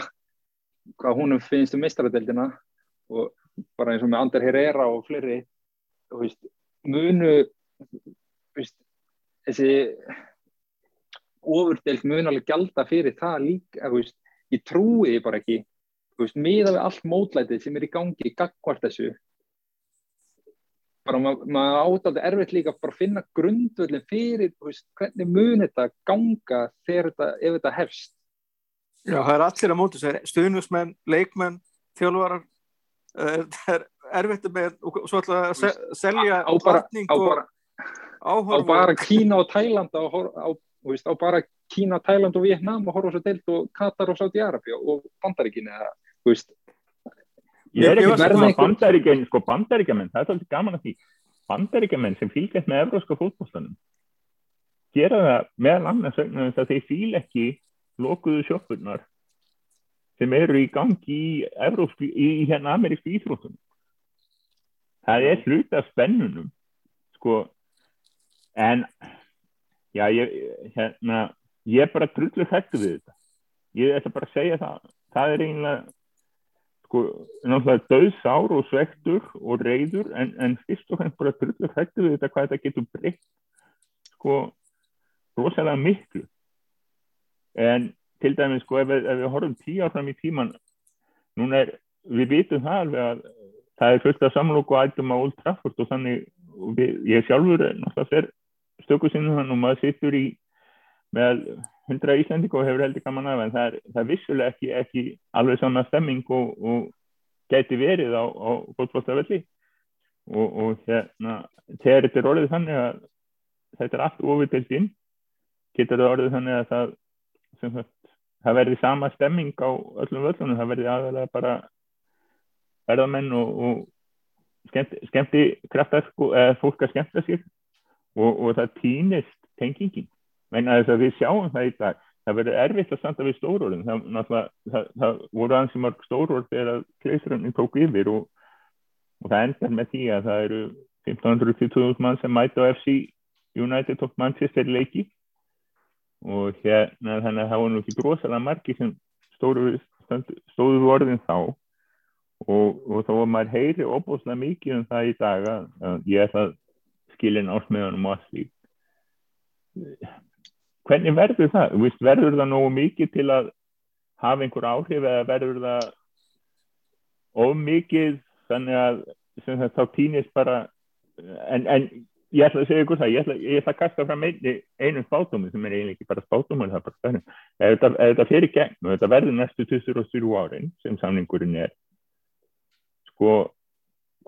hvað húnum finnst um mistradeldina og bara eins og með Ander Herrera og fleiri og veist, munu veist, þessi ofurdelt mun alveg gælda fyrir það líka veist, ég trúi bara ekki miða við allt mótlætið sem er í gangi gagvart þessu bara maður ma átaldi erfitt líka bara finna grundvöldin fyrir hvernig mun þetta ganga þetta, ef þetta hefst. Já, það er allir að móta stuðnusmenn, leikmenn, þjálfarar það er erfitt með og svo ætla að se selja á bara, á bara, á bara Kína og Tæland á, á, á bara Kína, Tæland og Vietnám og horfa svo deilt og Katar og Saudi-Arabi og Bandaríkin eða, þú veist. Ég er ekki verðin að bandaríkjamenn, sko bandaríkjamenn, það er svolítið gaman að því. Bandaríkjamenn sem fylgjast með evróska fólkbóstanum gera það meðal annars að þeir fíl ekki lokuðu sjófurnar sem eru í gangi í, Evrópski, í hérna amerísku íþróttunum. Það er hlut af spennunum, sko, en já, ég, hérna, ég er bara drullu hættu við þetta. Ég ætla bara að segja það. Það er eiginlega, sko, náttúrulega döðsár og svektur og reyður, en, en fyrst og fremst bara drullu hættu við þetta hvað þetta getur breytt, sko, rosalega miklu. En til dæmis sko ef ef við horfum tíu áfram í tíman núna er, við vitum það alveg að það er fullt af samlokku ættum á Old Trafford og þannig og við, ég sjálfur náttúrulega fer stöku sinnum hann og maður sittur í með hundra Íslandík og hefur heldur gaman af en það er, það er vissulega ekki, ekki alveg svona stemming og, og geti verið á, á góðflóttafelli og, og hérna þegar þetta er orðið þannig að þetta er allt ofið inn getur það orðið þannig að það sem sagt það verði sama stemming á öllum völlunum, það verði aðalega bara verðamenn og, og skemmt, skemmti kraftar eða fólk að skemmta sér. Og, og það týnist tengingin, menn að þess að við sjáum það í dag, það verður erfitt að standa við stórórun, það, það, það voru ansið marg stórórn þegar að kleisurinn tók yfir og, og það endar með því að það eru 1520 mann sem mæta á FC United of Manchester leiki og hérna þannig að það var nú ekki brosalega margi sem stóðu, stóðu orðin þá og, og þá var maður heyri óbúslega mikið um það í dag að ég ætla að skilin ásmiðanum og allir hvernig verður það? Vist, verður það nógu mikið til að hafa einhver áhrif eða verður það of mikið þannig að þá týnist bara en, en ég ætla að segja ykkur það, ég ætla, ég ætla að kasta fram einu, einu spátumum sem er eiginlega ekki bara spátumum það er bara stærn, ef þetta, þetta fyrir gegn og þetta verður næstu 23 árin sem samningurinn er sko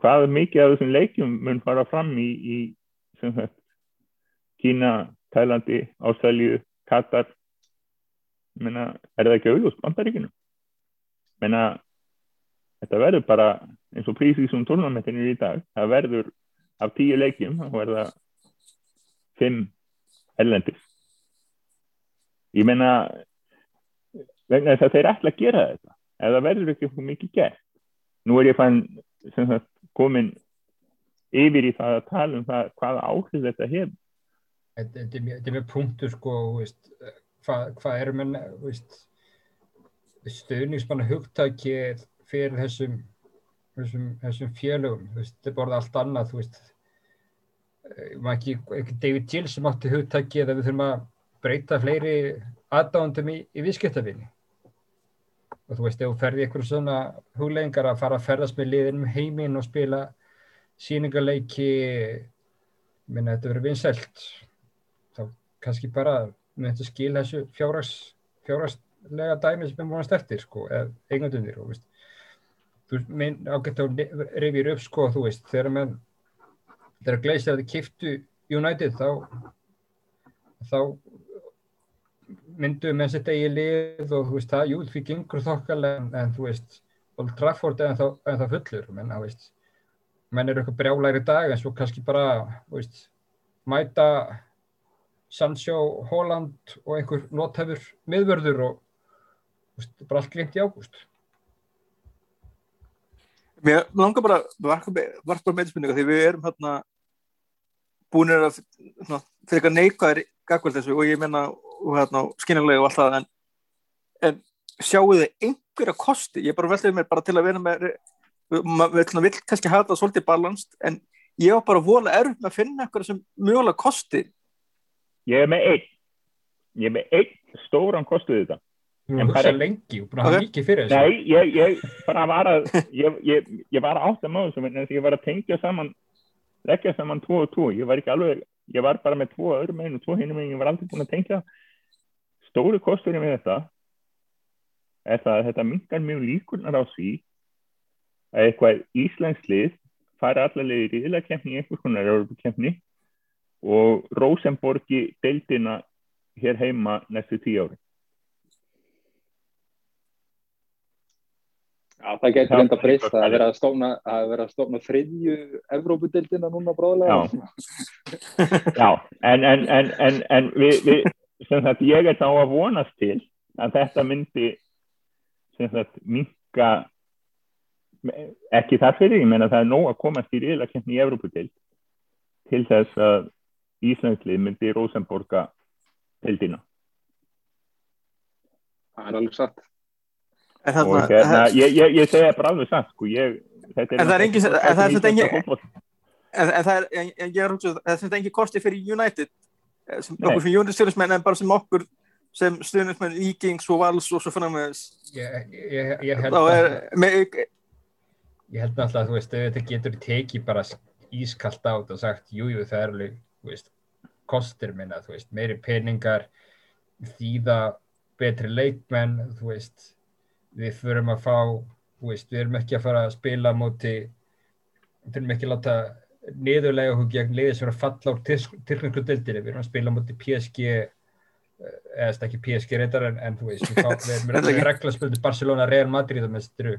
hvað mikið af þessum leikjum mun fara fram í, í sagt, Kína, Tælandi, Ástralju, Katar? Menna, er það ekki auðvist bandaríkinu menna þetta verður bara eins og prísið sem tórnamettinu í dag, það verður af tíu leikjum þá er það fimm ellendis ég menna vegna þess að þeir ætla að gera þetta. Það verður ekki mikið gert. Nú er ég fann sagt, komin yfir í það að tala um það hvaða áhrif þetta hefur. Þetta er mjög punktur sko veist, hvað, hvað er menn stöðningsmanna hugtækið fyrir þessum þessum, þessum félögum þetta er bara allt annað veist Eh, ekki, ekki David Gill sem átti hugtækið að við þurfum að breyta fleiri aðdándum í, í viðskiptafinni og þú veist, ef þú ferði ykkur svona huglegingar að fara að ferðast með liðinum heiminn og spila síningarleiki minna þetta verið vinsælt þá kannski bara með þetta skil þessu fjárhagslega dæmi sem er múnast eftir sko, eða eignandunir og veist, þú minn ágætt á reyfir upp sko, þú veist, þegar mann þegar Gleisjarði kiftu United þá þá mynduðum með sitt eigi lið og þú veist það, jú, því gengur þokkalega en, en þú veist, Old Trafford er en það fullur, menn að veist menn eru eitthvað brjálæri dag en svo kannski bara, þú veist mæta Sancho, Holland og einhver nothefur miðvörður og veist, bara allt glimt í ágúst. Mér langar bara varpa bara meðspurninga því við erum hérna búinir að fyrir eitthvað neikvæðir gagvel þessu og ég menna hérna, skynjulega og allt það en, en sjáu þið einhverja kosti, ég bara veltaði mér bara til að vera með við vill kannski hafa það svolítið balansst en ég var bara vola erf með að finna eitthvað sem mjögulega kosti. Ég er með einn. Ég er með einn stóran kostuð þetta. Þú hugsa lengi og bara hafa mikið fyrir þessu. Nei, ég, ég bara var að ég, ég, ég var átt að máðu sem ég var að tengja saman leggja saman tvo og tvo, ég var ekki alveg ég var bara með tvo öðrum meginn og tvo hinnum meginn ég var aldrei búin að tengja. Stóri kosturinn með þetta er það að þetta mingar mjög líkurnar á því að eitthvað íslensklið fara allavega í riðlakefni einhvers konar Európa-kefni og Rosenborgi deildina hér heima næstu tíu ári Já, það getur enda breyst að vera að stofna, að vera að stofna þriðju Evrópudildina núna bráðlega. Já, Já en, en, en, en við, við, sem sagt, ég er þá að vonast til að þetta myndi, minka, ekki þar fyrir, ég menna það er nóg að komast í riðlakefni í Evrópudild til þess að Íslandslið myndi Rosenborga dildina. Það er alveg satt og hérna, ég, ég, ég segja bara alveg satt sko, ég, þetta er en það er engin en það er þetta engin er, er er kosti fyrir United eh, sem Nei. okkur fyrir United stjórnismenn en bara sem okkur sem stjórnismenn Íkings og Vals og svo fannar með þess ég held að ég held náttúrulega að þú veist þetta getur tekið bara ískallt át og sagt jújú það er alveg veist, kostir minna, þú veist, meiri peningar þýða betri leikmenn, þú veist við förum að fá, veist, við erum ekki að fara að spila móti, við erum ekki að láta niðurlega okkur gegn liðið sem er að falla á tilkvæmstu dildinni, við erum að spila móti PSG, eh, eða ekki PSG reyndar en, en þú veist, við, fá, við erum að regla spildu Barcelona, Real Madrid og mestru.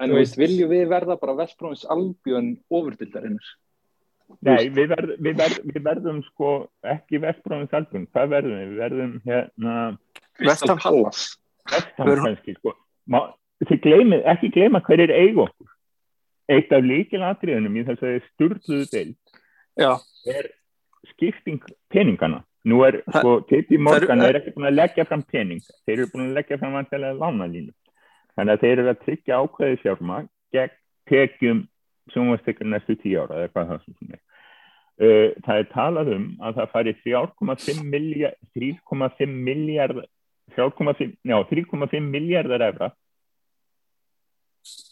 En þú veist, viljum við verða bara Vestbróðins albjörn ofurdildarinnur? Nei, við, verð, við, verð, við verðum sko ekki Vestbróðins albjörn, hvað verðum við? Við verðum hérna Vestan Pallas. Vestan kannski sko þið gleymið, ekki gleyma hverjir eigu okkur. Eitt af líkilatriðunum í þess að sturðluðu deild er skipting peningana nú er, sko, Titti Morgan er, er ekki búin að leggja fram pening. Þeir eru búin að leggja fram vantilega lánalínu. Þannig að þeir eru að tryggja ákveði sjálfma gegn tekjum sem var stekkur næstu tíu ára það er. Uh, það er talað um að það fari 3,5 miljard 3,5 miljard 3,5 miljardar efra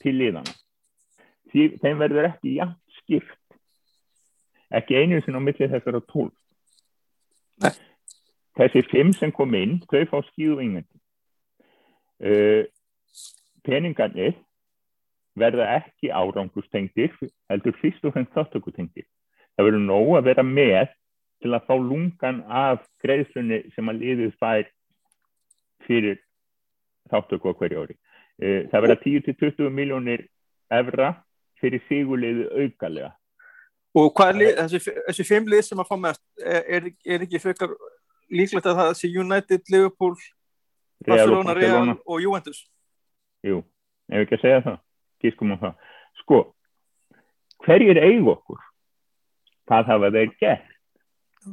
til liðana Því, þeim verður ekki jægt skipt ekki einu sem á milli þessar á tólf. Nei. þessi fimm sem kom inn þau fá skíðu yngandi uh, peningarnir verða ekki árangustengdir heldur fyrst og fremst þáttökutengdir það verður nóg að vera með til að fá lungan af greiðslunni sem að liðið fær fyrir þáttöku á hverju ári uh, það verða 10-20 miljónir efra fyrir sigurliðu augalega Og hvað er þessi, þessi fimm lið sem að fá mest, er, er, er ekki fyrir líklegt að það sé United, Liverpool, Barcelona, Real og Juventus? Jú, ef ekki að segja það, gískum á það. Sko, hverjir eigu okkur? Hvað hafa þeir gert?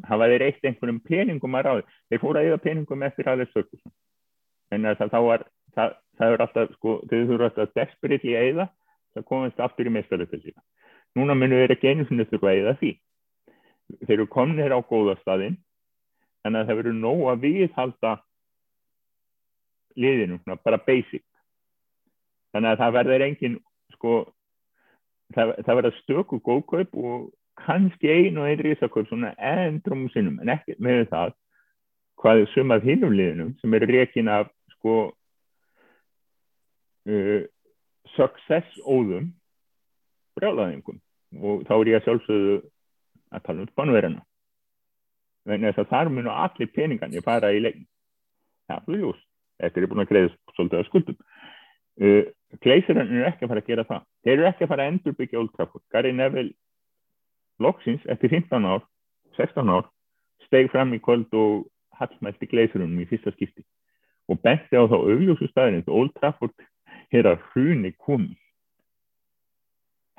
Hafa þeir eitt einhverjum peningum að ráði? Þeir fóru að eiga peningum eftir aðeins sökursum. En það var, það, það er alltaf, sko, þau þurfa alltaf desperately að eiga, það komast aftur í meðstöðutöldina núna munum við ekki einu sinni þurfa að eða því. Þeir eru komnir á góða staðinn þannig að það verður nóg að viðhalda liðinu, bara basic. Þannig að það verður engin sko það, það verður stöku góðkaup og kannski einu og einn risakaup svona endrum sinnum, en ekki með það hvað er sumað hinnum liðinum sem eru rekin af sko uh, success óðum brjálaðingum og þá er ég að sjálfsögðu að tala um spannverðina þess að þar munu allir peningan ég fara í legin það er ljúst, þetta er búin að greiða svolítið að skuldum. Uh, Gleisirinn er ekki að fara að gera það. Þeir eru ekki að fara að endurbyggja Old Trafford. Gary Neville loksins eftir 15 ár, 16 ár steg fram í kvöld og hallmælti Gleisirinnum í fyrsta skipti og benti á þá auðljósu staðin Old Trafford er að hruni komið.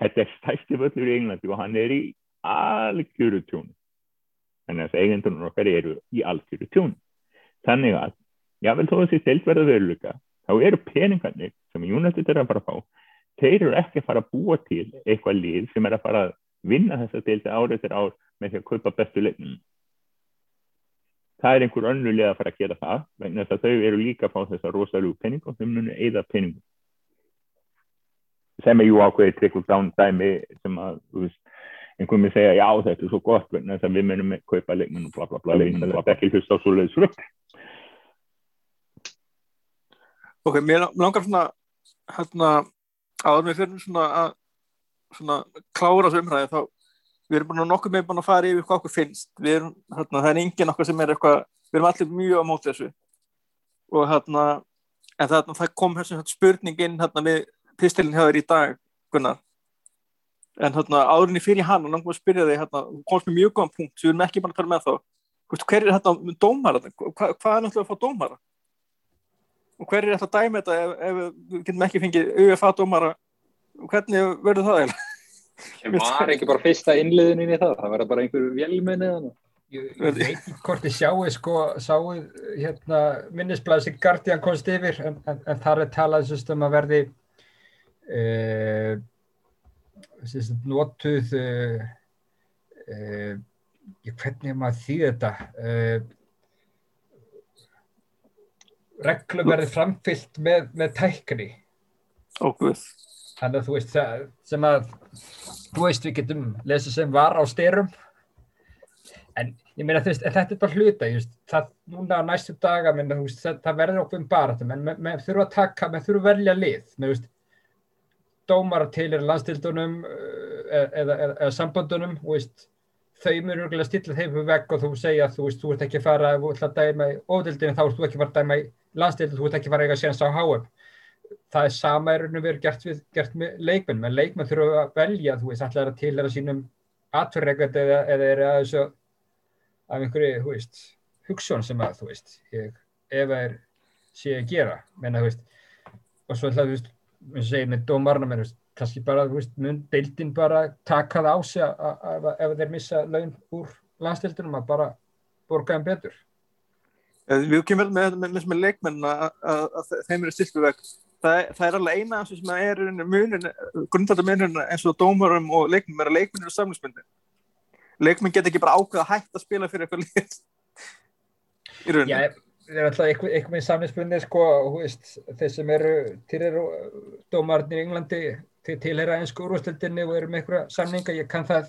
Þetta er stæsti völlur í Englandi og hann er í algjöru tjón þannig að eigendunum okkar eru í algjöru tjón þannig að, jável þó þessi steltverða veruleika, þá eru peningarnir sem United er að fara að fá þeir eru ekki að fara að búa til eitthvað lið sem er að fara að vinna þess að delta árið til ár með því að kaupa bestu leiknum það er einhver önnulega að fara að gera það vegna þess að þau eru líka að fá þessa rosalú penning og þau munu eða penningum sem er jú ákveðið trickle down dæmi sem að, einhvern veginn segja já þetta er svo gott, þess að við munum kaupa leikmenn og bla bla bla, leikmenn og þetta er ekki hlust á svo leiðis rökk Ok, mér langar svona hérna, áður með fyrir svona að svona klára þessu umræði þá við erum búin að nokkuð með búin að fara yfir hvað okkur finnst, við erum, hérna, það er engin okkar sem er eitthvað, við erum allir mjög á móti þessu. Og hérna en það, það kom hérna spurningin hérna við pistilin hjá þér í dag Gunnar. En hérna árinni fyrir hann og náttúrulega spyrja þig hérna, komst með mjög góðan punkt við erum ekki bara að tala með þá. Hver er hérna dómara Hva, hvað er náttúrulega að fá dómara? Og hver er þetta að dæma þetta ef, ef við getum ekki fengið UFA dómara? Hvernig verður það eiginlega var ekki bara fyrsta innliðin í það, það var bara einhver velmenni eða Ég veit ekki hvort ég sjáu sko, sáu hérna minnisblæði sem Guardian komst yfir en, en, en þar er talað um að verði eh, notuð eh, eh, hvernig maður þýð þetta? Eh, reglum verið framfyllt með, með tækni. Ógvöð þannig að þú veist sem að þú veist við getum lesið sem var á styrum en ég meina þú veist þetta er bara hluta veist, það núna á næstu daga minna, veist, það, það verður okkur um bara menn þurfum að taka, við þurfum að velja lið með, veist, dómar til er landstildunum eða, eða, eða sambandunum og veist, þau mjög örgulega stilla þeim fyrir vegg og þú segja að þú þú ert ekki að fara að dæma í ódildinu, þá ert þú ekki að fara að dæma í landstildinu, þú ert ekki að fara að eiga séns á HM það er sama er raun og verið gert, við, gert með leikmenn, menn leikmenn þurfa að velja, þú veist, alltaf að tilhæra sínum atverðregvært eða, eða er að þessu af einhverju, þú veist hugsun sem að, þú veist, ég, ef það er sé að gera, menna, þú veist og svo alltaf, þú veist, við segjum með dómarna, menn, kannski bara, þú veist, mun deildin bara taka það á sig ef þeir missa laun úr landstildunum að bara borga þeim betur. Við kemur með, með, með, leikmenn að þeim eru stiltu veg. Það, það er alveg eina sem er grundvalda munun eins og dómarum og leikmenn er að leikmenn eru samlingsmyndir. Leikmenn get ekki bara ákveða hætta að spila fyrir eitthvað lið <laughs> í rauninni. Já, það er alltaf eitthvað, eitthvað með samlingsmyndir sko, þeir sem eru til eru dómarnir í Englandi til tilhera einsku úrvastildinni og eru með eitthvað samninga, ég kann það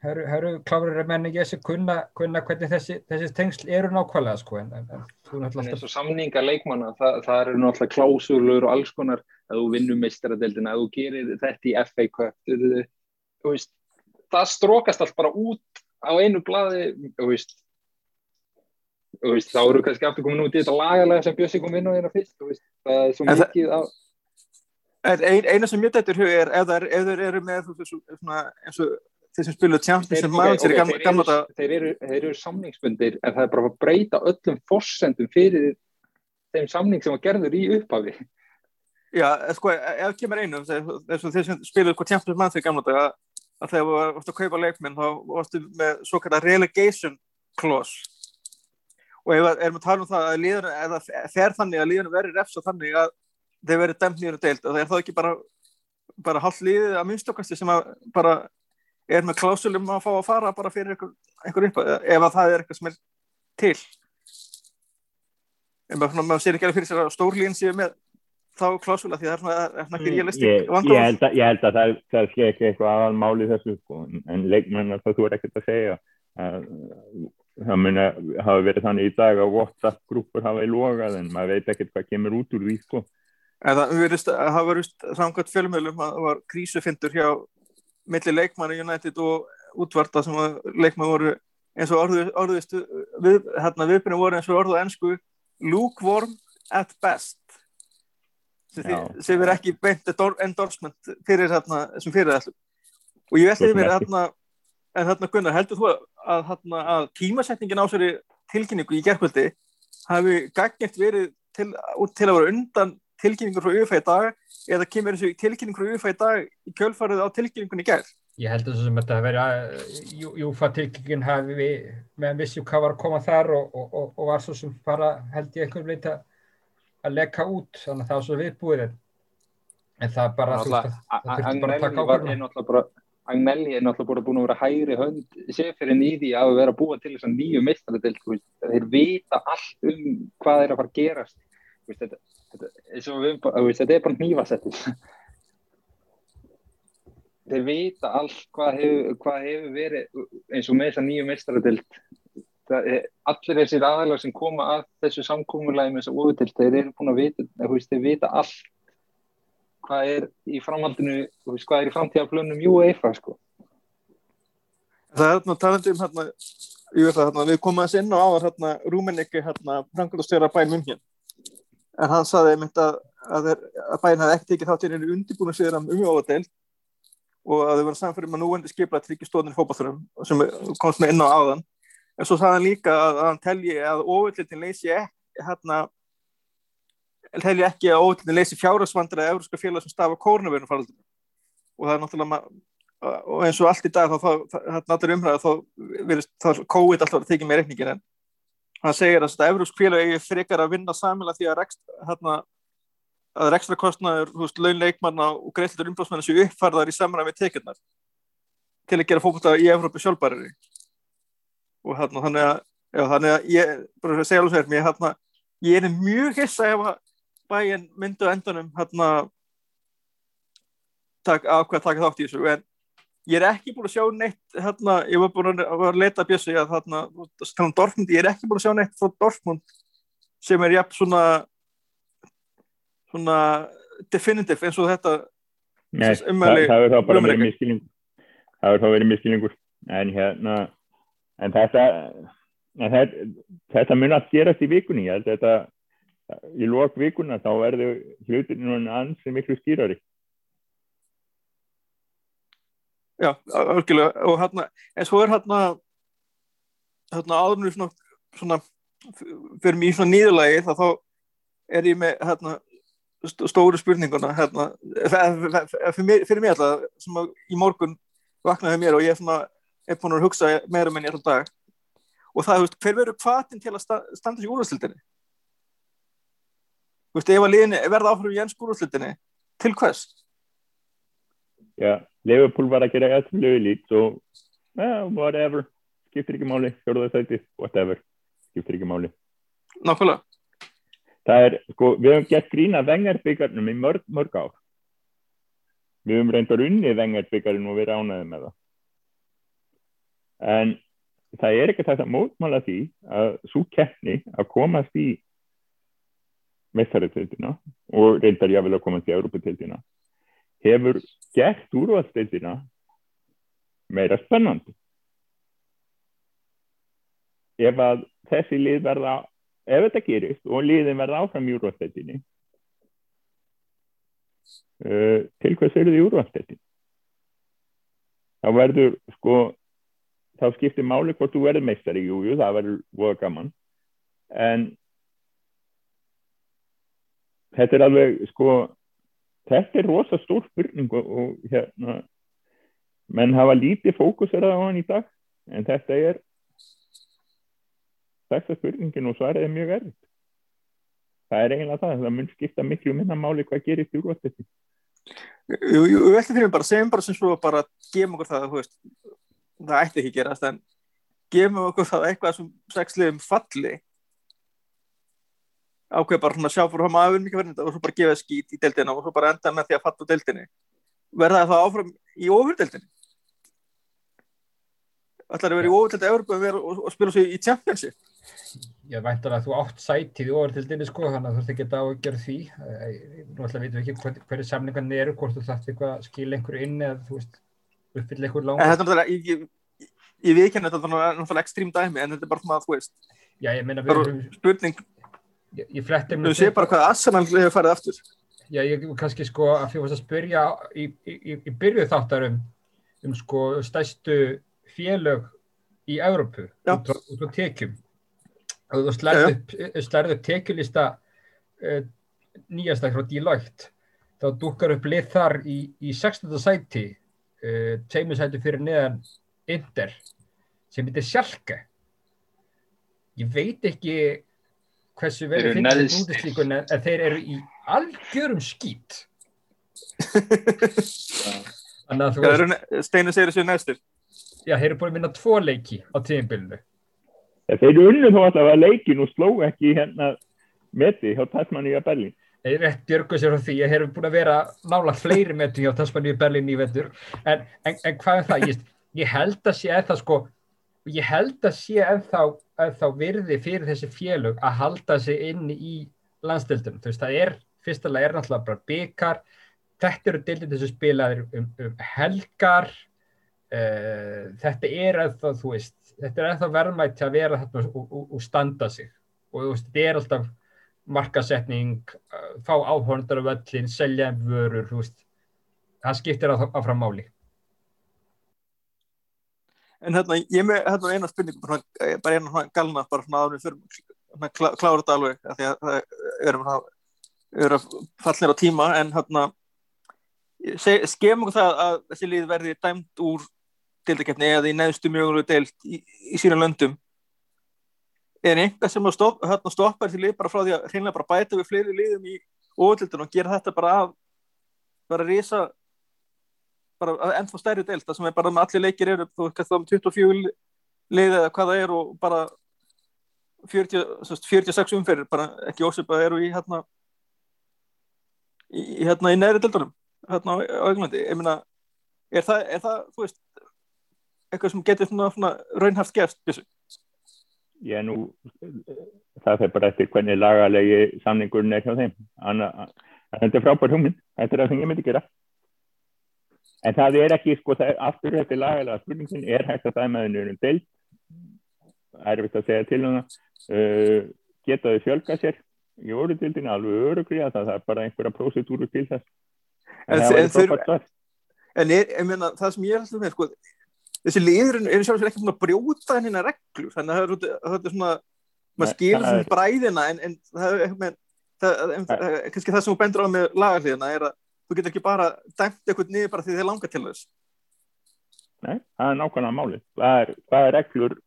það eru kláður menn ekki þessi kunna, kunna hvernig þessi, þessi tengsl eru nákvæmlega sko en, en, en eins og samninga leikmanna það, það eru náttúrulega klásulur og alls konar. Að þú vinnum meistaradeildina að þú gerir þetta í FA Cup það strókast allt bara út á einu bladi veist, veist, þá eru kannski aftur komin út í þetta lagalega sem Bjössi kom inn á hérna fyrst veist, það er svo mikið á ein, eina sem ég dættur hug er ef þeir eru með svona, eins og þeir sem spiluðu Champions sem manager í gamla, gamla þetta þeir eru, eru samningsbundir en það er bara að breyta öllum fórsendum fyrir þeim samning sem var gerður í upphafi. Já, sko, ef kemur einu þess að þeir sem spiluðu sko, Champions manager í gamla þetta að þegar þú varst að kaupa leikminn þá varstu með svo kallar relegation clause. Og ef við erum að tala um það að líðan, eða fer þannig að líðan verður refsa þannig að þeir verður dæmt nýjur og deilt og það er þá ekki bara bara hálf líðið að minnstokkasti sem að bara er með klásulum að fá að fara bara fyrir einhver, einhver upp ef að það er eitthvað sem er til en maður, sér ekki alveg fyrir sér að stórlíðin séu með þá klásula því það er svona, ekki realistik vandamál. Ég held að, ég held að það, það sé ekki eitthvað aðal máli þessu sko, en leikmennar þá þú er ekkert að segja að það mun að hafa verið þannig í dag að WhatsApp-grúpur hafa í logað en maður veit ekkert hvað kemur út úr því sko. Það hafa verið samkvæmt fjölmjölum að það var krísufindur hjá millir leikmanni United og útvarta sem leikmann voru eins og orðist við, hérna viðbyrjum voru eins og orðu ennsku lukewarm at best. Sem er ekki beint endorsement fyrir hérna sem fyrir þessu og ég veldi mér hérna en hérna Gunnar, heldur þú að, hérna, að tímasetningin á sér tilkynningu í gerðkvöldi hafi gagnett verið til, til að vera undan tilkynningur frá UFA í dag eða kemur þessu tilkynning frá UFA í dag í kjölfarið á tilkynningunni gerð? Ég held að þetta að vera UFA tilkynningin hafi við meðan vissjum hvað var að koma þar og, og, og, og var svo sem bara held ég einhvern veit að lekka út þannig að það var svo viðbúið en það bara að það þurfti bara að taka ákveðna Agnelli er náttúrulega bara búin að vera hægri hönd sefirinn í því að vera búið til þess að nýju mistradelt þeir vita allt um hvað er að fara að gerast þetta, þetta, þetta er bara nývasettis þeir vita allt hvað hefur, hefur verið eins og með þessa nýju mestradelt allir þessir aðalag sem koma að þessu samkómulagi með þessu útilt, þeir eru búin að vita þeir vita allt hvað er í framhaldinu hvað er í framtíðaflunum UEFA sko. Það er þarna talandi um hérna, hérna við komum að sinna á hérna Rúmenikki hérna framkvæmstjóra bænum um hér en hann saði einmitt að, að, að bæinn hafði ekki þátt í einu undirbúinu sér um umjóðadeild og að þau voru samfyrir með núendi skipla tryggjestóðin fókbalþurum sem komst með inn á áðan. En svo sagði hann líka að, að hann telji að óvöldlitin leysi ekki hérna telji ekki að óvöldlitin leysi fjárhagsvandra eða európska félag sem stafa kórnavörnum faraldinu og það er náttúrulega og eins og allt í dag þá, þá hérna allir umræða þá verðist þá COVID alltaf að tekja með reikningin en hann segir að Európsk félag eigi frekar að vinna samilega því að, hérna, að rekstra kostnaður, þú veist, launleikmanna og greiðlur umbásmennar séu uppfærðar í samræmi tekjurnar til að gera fólkvölda í Európa sjálfbærari. Og hérna, þannig að já, þannig að ég, bara að segja alveg sér mér, hérna, ég er mjög hissa ef að bæinn myndu endanum hérna tak, ákveð að taka þátt í þessu en ég er ekki búin að sjá neitt hérna, ég var búin að, að leta að ég hérna, Dortmund, ég er ekki búin að sjá neitt frá Dortmund sem er jafn svona svona definitiv eins og þetta Nei, það, það er þá bara verið miskilningur það er þá verið miskilningur en hérna en þetta en þetta, þetta mun að gerast í vikunni. Þetta, í lók vikuna þá verður hlutin ansið miklu skýrari Já, algjörlega, og hérna, en svo er hérna, hérna áðurnir svona, svona, fyrir mig í svona nýðulagi þá er ég með, hérna, stóru spurninguna hérna, fyrir mig alltaf sem að í morgun vaknaði mér og ég er, svona, búin að hugsa meira menn um í alltaf dag. Og það, veist, hver verður kvatin til að standa sér úrvæðslutinni Þú veist, ef að liðinni verða áfram í Jens úrvæðslutinni til hvers? Já, Liverpool var að gera eitthvað lögulít og yeah, whatever, skiptir ekki máli fjörðarsæti, whatever. Skiptir ekki máli. Nákvæmlega. Það er, sko, við hefum gett grína vengarbyggjarnum í mörg, mörg ár. Við hefum reyndar unni vengarbyggjarinn og við ránaðum með það. En það er ekki þess að mótmála því að svo keppni að komast í mestaritildina og reyndar ég að komast í Európa-tildina hefur gert úrvastildina meira spennandi. Ef að þessi lið verða ef þetta gerist og liðin verða áfram í úrvastildinni uh, til hvers eru þið í úrvastildin þá verður sko þá skiptir máli hvort þú verður meistari. Jújú, það verður voða gaman. En þetta er alveg sko þetta er rosa stór spurning og, og hérna menn hafa lítið fókusera á hann í dag en þetta er þetta spurningin og svarið er mjög erfitt. Það er eiginlega það það mun skipta miklu minna máli hvað Jú, jú, við ætlum fyrir bara segjum bara sem svo bara gefum okkur það veist, það ætti ekki gerast en gefum okkur það eitthvað sem sexliðum falli ákveð bara svona sjá fyrir hvað maður mikið verðin og svo bara gefa skít í deildina og svo bara enda með því að fatta deildinni. Verða það áfram í ofurdeildinni? Ætlar að vera í ofurdeildi og, og, og spila svo í Championship? Ég væntar að þú átt sætið í ofurdeildinni sko þannig að þú þurft að ágjörð því. Nú ætla að veitum ekki hver, hverju samlingan eru hvort þú þarft eitthvað að skila einhverju inn eða þú veist uppfyll einhverju langar Ég, ég, ég ég Ég, ég fletti Þú sé bara hvað Arsenal hefur farið aftur. Já, ég kannski sko að fyrir að spyrja í, í, í byrju þáttarum um sko stæstu félög í Európu út á tekjum. Þú slærðu upp tekjulista uh, nýjasta frá Deloitte. Þá dukkar upp lið þar í, í 16. sæti uh, teimisæti fyrir neðan Inder sem heitir Sjálke ég veit ekki hversu verið finnst þetta útistíkun en þeir eru í algjörum skýt <laughs> þannig að þú Steinu segir þessu næstur já, þeir eru búin að vinna tvo leiki á tíðinbylnu þeir eru unnum þó alltaf að leikin og sló ekki hérna meti hjá Tasmaníu að Berlín. Þeir eru rétt björgu sér á því að þeir eru búin að vera nála fleiri meti hjá Tasmaníu að Berlín í vettur en, en, en hvað er það? Ég, ég held að sé eða sko ég held að sé eða þá virði fyrir þessi félög að halda sig inn í landsdeildunum þú veist það er, fyrstulega er náttúrulega bara byggar, þetta eru deildin þessu spilaðir um, um helgar. Uh, þetta er eða þú veist þetta er ennþá verðmætt að vera þarna og, og, og standa sig. Og veist, þetta er alltaf markasetning, uh, fá áhörndar af öllin, selja vörur, veist, það skiptir að, að fram máli. En hérna, ég með hérna eina spurning, bara, bara eina galna, bara svona aðunum fyrir klá, klára þetta alveg, því að það erum að, er að falla á tíma, en hérna, skemum okkur það að þessi lið verði dæmt úr deildakefni eða í neðstu mjögulegu deild í, í sína löndum. Er einhvað sem stopp, hérna, stoppar því lið bara frá því að hreinlega bara bæta við fleiri liðum í óvöldildun og gera þetta bara að bara reysa bara að ennþá stærri deild það sem er bara með allir leikir eru þú veist það um 24 lið eða hvað það er og bara 40, 46 umferðir bara ekki ósipað eru í hérna í, hérna í neðri deildunum hérna á Englandi. Ég meina er það, er það þú veist eitthvað sem getur svona, svona raunhaft gerst bjössu? Já, nú það er bara eftir hvernig lagalegi samningurinn er hjá þeim. Þetta er frábært hugminn þetta er það sem ég myndi gera en það er ekki, sko, það er aftur þetta lagalega spurningin, er hægt að það meðan um deilt við að segja til hana uh, geta þau fjölga sér? Í orðutildinu alveg örugri að það er bara einhverja prósedúru til þess. En, en frábært svar. En er, ég meina, það sem ég alltaf með, sko þessi liður er sjálfsveit ekki að brjóta hennar reglur þannig að það er svona maður skilur svona bræðina en, en það er kannski það sem þú bendur á með lagarliðina er að þú getur ekki bara dæmt eitthvað niður bara því þið langar til þess. Nei, það er nákvæmlega máli það er, það er reglur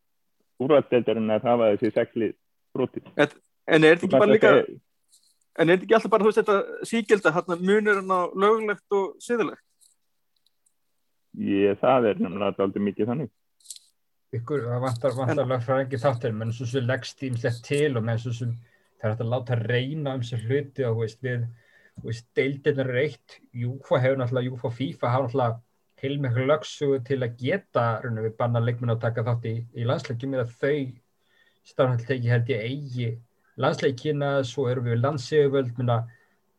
úrvaldeildarinn að hafa þessi segli brotið. En er þetta ekki bara líka en er þetta ekki alltaf bara þú veist þetta síkilda hérna munurinn á lögulegt og siðilegt Ég, það er nefnilega aldrei mikið þannig. Ykkur, það vantar, vantar lögfræðingi þáttir menn svo sem leggst ímslegt til og menn svo sem það er hægt að láta reyna um sér hluti og veist, við deildirnar er eitt, Júfa hefur náttúrulega Júfa og FIFA hafa náttúrulega heilmiklu lögsugu til að geta við banna leikmenn að taka þátt í, í landsleikjum. Eða þau starfhaldteki held ég eigi landsleikina svo eru við landseguvöld minna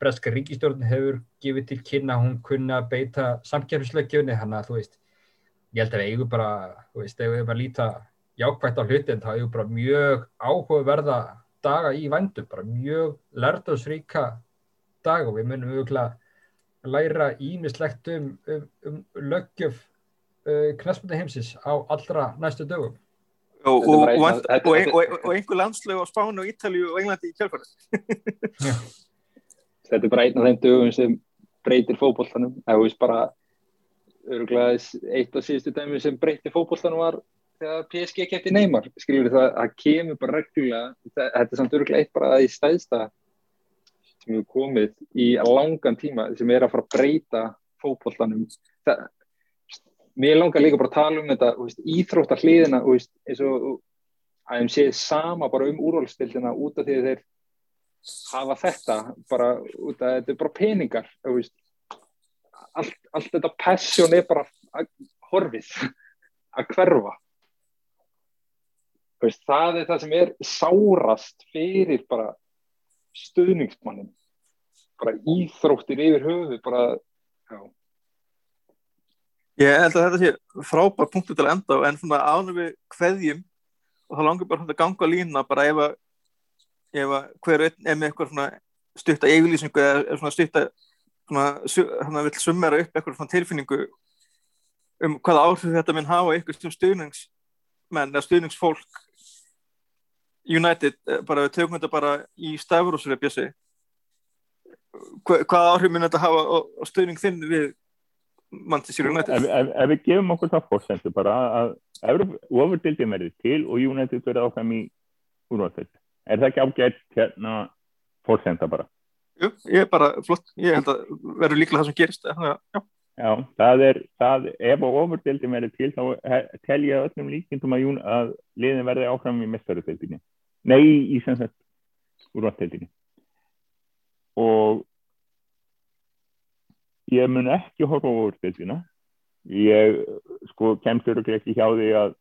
Breska ríkistjórn hefur gefið til kynna hún kunna beita samkjærfisleikjöfni þannig að þú veist ég held að við eigum bara, þú veist, ef við að líta jákvægt á hlutin þá eigum bara mjög áhugaverða daga í vandum, bara mjög lærdomsríka dag og við munum auðvitað læra ímislegt um, um, um löggjöf uh, knæspölda heimsins á allra næstu dögum. Og, og, og, og einhver landslög á Spánu og Ítalju og Englandi í kjálfari. Þetta er bara einn af þeim dögum sem breytir fókbóltanum. Það er bara öruglega eitt af síðustu dæmi sem breytir fókbóltanum var þegar PSG kæfti neymar. Skiljur það að kemur bara reglulega, þetta er samt öruglega eitt bara í stæðsta sem hefur komið í langan tíma sem er að fara að breyta fókbóltanum mér langar líka bara að tala um þetta veist, íþróttar hliðina veist, og að þeim séð sama bara um úrvalstildina út af því að þeir hafa þetta bara út af þetta er bara peningar veist, allt, allt þetta passion er bara horfið að hverfa. Það er það sem er sárast fyrir bara stuðningsmannin bara íþróttir yfir höfu bara, já. Ég held að þetta sé frábært punktu til að enda en svona ánum við hverjum og þá langar bara að ganga lína bara ef að, ef að hver einn er með eitthvað svona stutta yfirlýsingu eða svona svona, svona vil summera upp eitthvað svona tilfinningu um hvaða áhrif þetta minn hafa eitthvað sem stuðningsmenn eða stuðningsfólk United, eh, bara við tökum þetta bara í stafrúsur Hva, hvaða áhrif mun þetta hafa á, á stöðning þinn við Manchester United? Ef, ef, ef við gefum okkur það fórsendu bara að ofurdildin verður til og United verður ákvæm í úrvalstætt er það ekki ágætt hérna fórsenda bara? Jú, ég er bara flott, ég held að verður líklega það sem gerist já, já. Já það er, það, ef ofurdildin verður til þá tel ég öllum líkindum að, að liðin verður ákvæm í mestarutildinni nei í sem sagt úrvalstættinni og ég mun ekki horfa á úrstildina ég sko kemstur og ekki hjá því að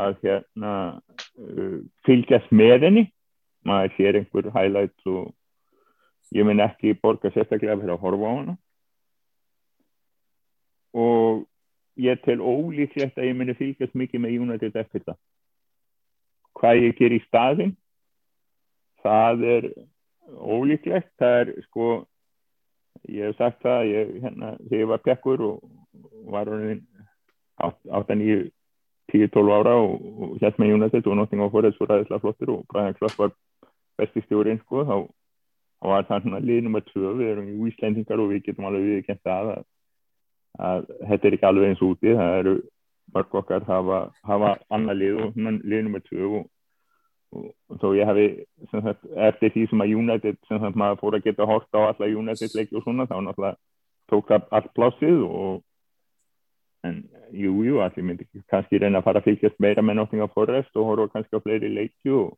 að hérna uh, fylgjast með henni. Maður sér einhver highlights og ég mun ekki borga sérstaklega fyrir að horfa á hana og ég tel ólíklegt að ég muni fylgjast mikið með United eftir það. Hvað ég ger í staðin það er ólíklegt. Það er sko ég hef sagt það ég, hérna, þegar ég var pekkur og, var áttan í 10-12 ára og, og hérna með United og Nottingham Forest var ræðislega flottur og Brian Clough var besti stjórinn sko þá, var það svona lið nummer 2 við erum í Íslendingar og við getum alveg við kent að, að, að þetta er ekki alveg eins úti það eru mörg okkar hafa, hafa annar lið og lið nummer 2 og og þó ég hefði sagt, eftir því sem að United sem sagt, maður fór að geta horta á alla United leiki og svona þá náttúrulega tók það allt plásið og en jújú, jú, allir myndi kannski reyna að fara að fylgjast meira með Nottingham Forest og horfa kannski á fleiri leiki og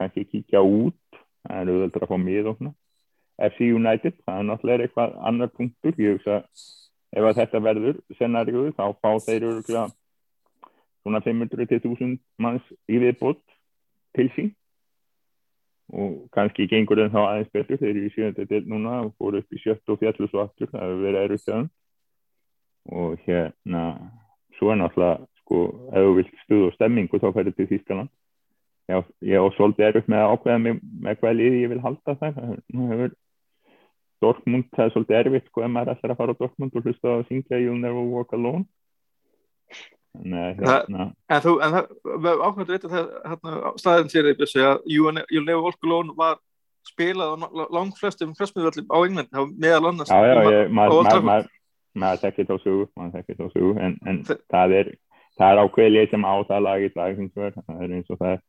kannski kíkja út það er auðvitað að fá mið og svona FC United, það er náttúrulega eitthvað annar punktur, ég hugsa ef að þetta verður scenariðu þá fá þeir eru svona 500-1000 manns í viðbútt til sín. Og kannski gengur þeim þá aðeins betur þeir eru í sjönda del núna og fóru upp í sjött og fjallus og aftur, það hefur verið erut þegar og hérna svo er náttúrulega sko ef þú vilt stuð og stemmingu þá færður til Þýskaland. Ég á svolítið erut með að ákveða með, með hvað liði ég vil halda það nú hefur Dortmund, það er svolítið erfitt sko ef maður ætlar að fara á Dortmund og hlusta að syngja You'll Never Walk Alone. Nei, hérna. en þú, en það ákveður að vita það hérna, staðin sér að You'll Never Walk Alone var spilað á langt flestum frestmiðvöldum á Englandi meðal annars Já, já, ég, maður ma, ma, þekkir þá sugu maður þekkir þá sugu en, en það er, er ákveðlið sem á það lagið lagið það er eins og það er.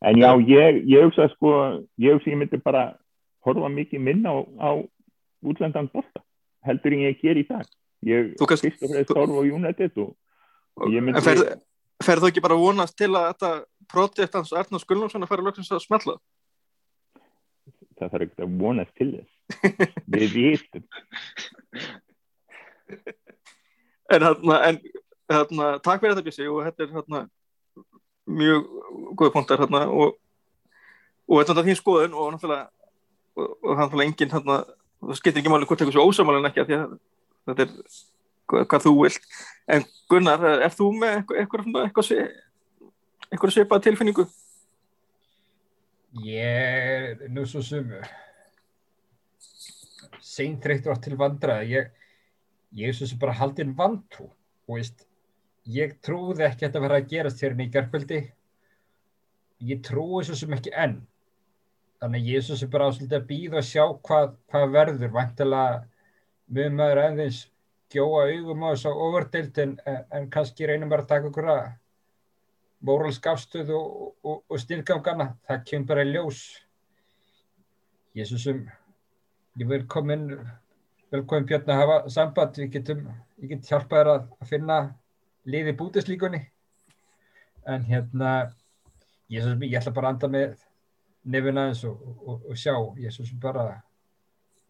En já, ég, ég hugsa sko ég hugsa ég myndi bara horfa mikið minna á, á útlendan borta heldur en ég ger í dag. Ég fyrst og fremst horfa á United og, og ég myndi ferð, ferð þú ekki bara vonast til að þetta projekt hans Erna Skulnarsson að fara lögsins að smetla það þarf ekki að vonast til þess. <laughs> Við vitum. En hérna en hérna, takk fyrir þetta Bísi og þetta er hérna mjög góði punktar hérna og og þetta er þín skoðun og náttúrulega og, og enginn það skiptir ekki máli hvort er svo ósamalinn ekki að að þetta er hvað, hvað þú vilt. En Gunnar, er þú með eitthvað eitthvað, eitthvað svipað tilfinningu? Ég er nú svo sumu seinþreytur átt til vandrað ég, ég er svo sem bara haldinn vantrú. Og veist ég trúði ekki að þetta verði að gerast hérna í gerðkvöldi ég trúi svo sem ekki enn þannig ég er svo sem bara ásluti að býða að sjá hvað, hvað verður. Vantilega með maður aðeins gjóa augum á þessu overdeilt en, en kannski reynum bara að taka okkur að móralsk afstöð og, og, og styrkangana, það kemur bara í ljós. Er sem ég vil koma inn velkomin Björn að hafa samband. Við getum, ég get hjálpað þér að, að finna liði bútislíkunni en hérna sem, ég ætla bara að anda með nefn aðeins og, og sjá. Ég er svo sem bara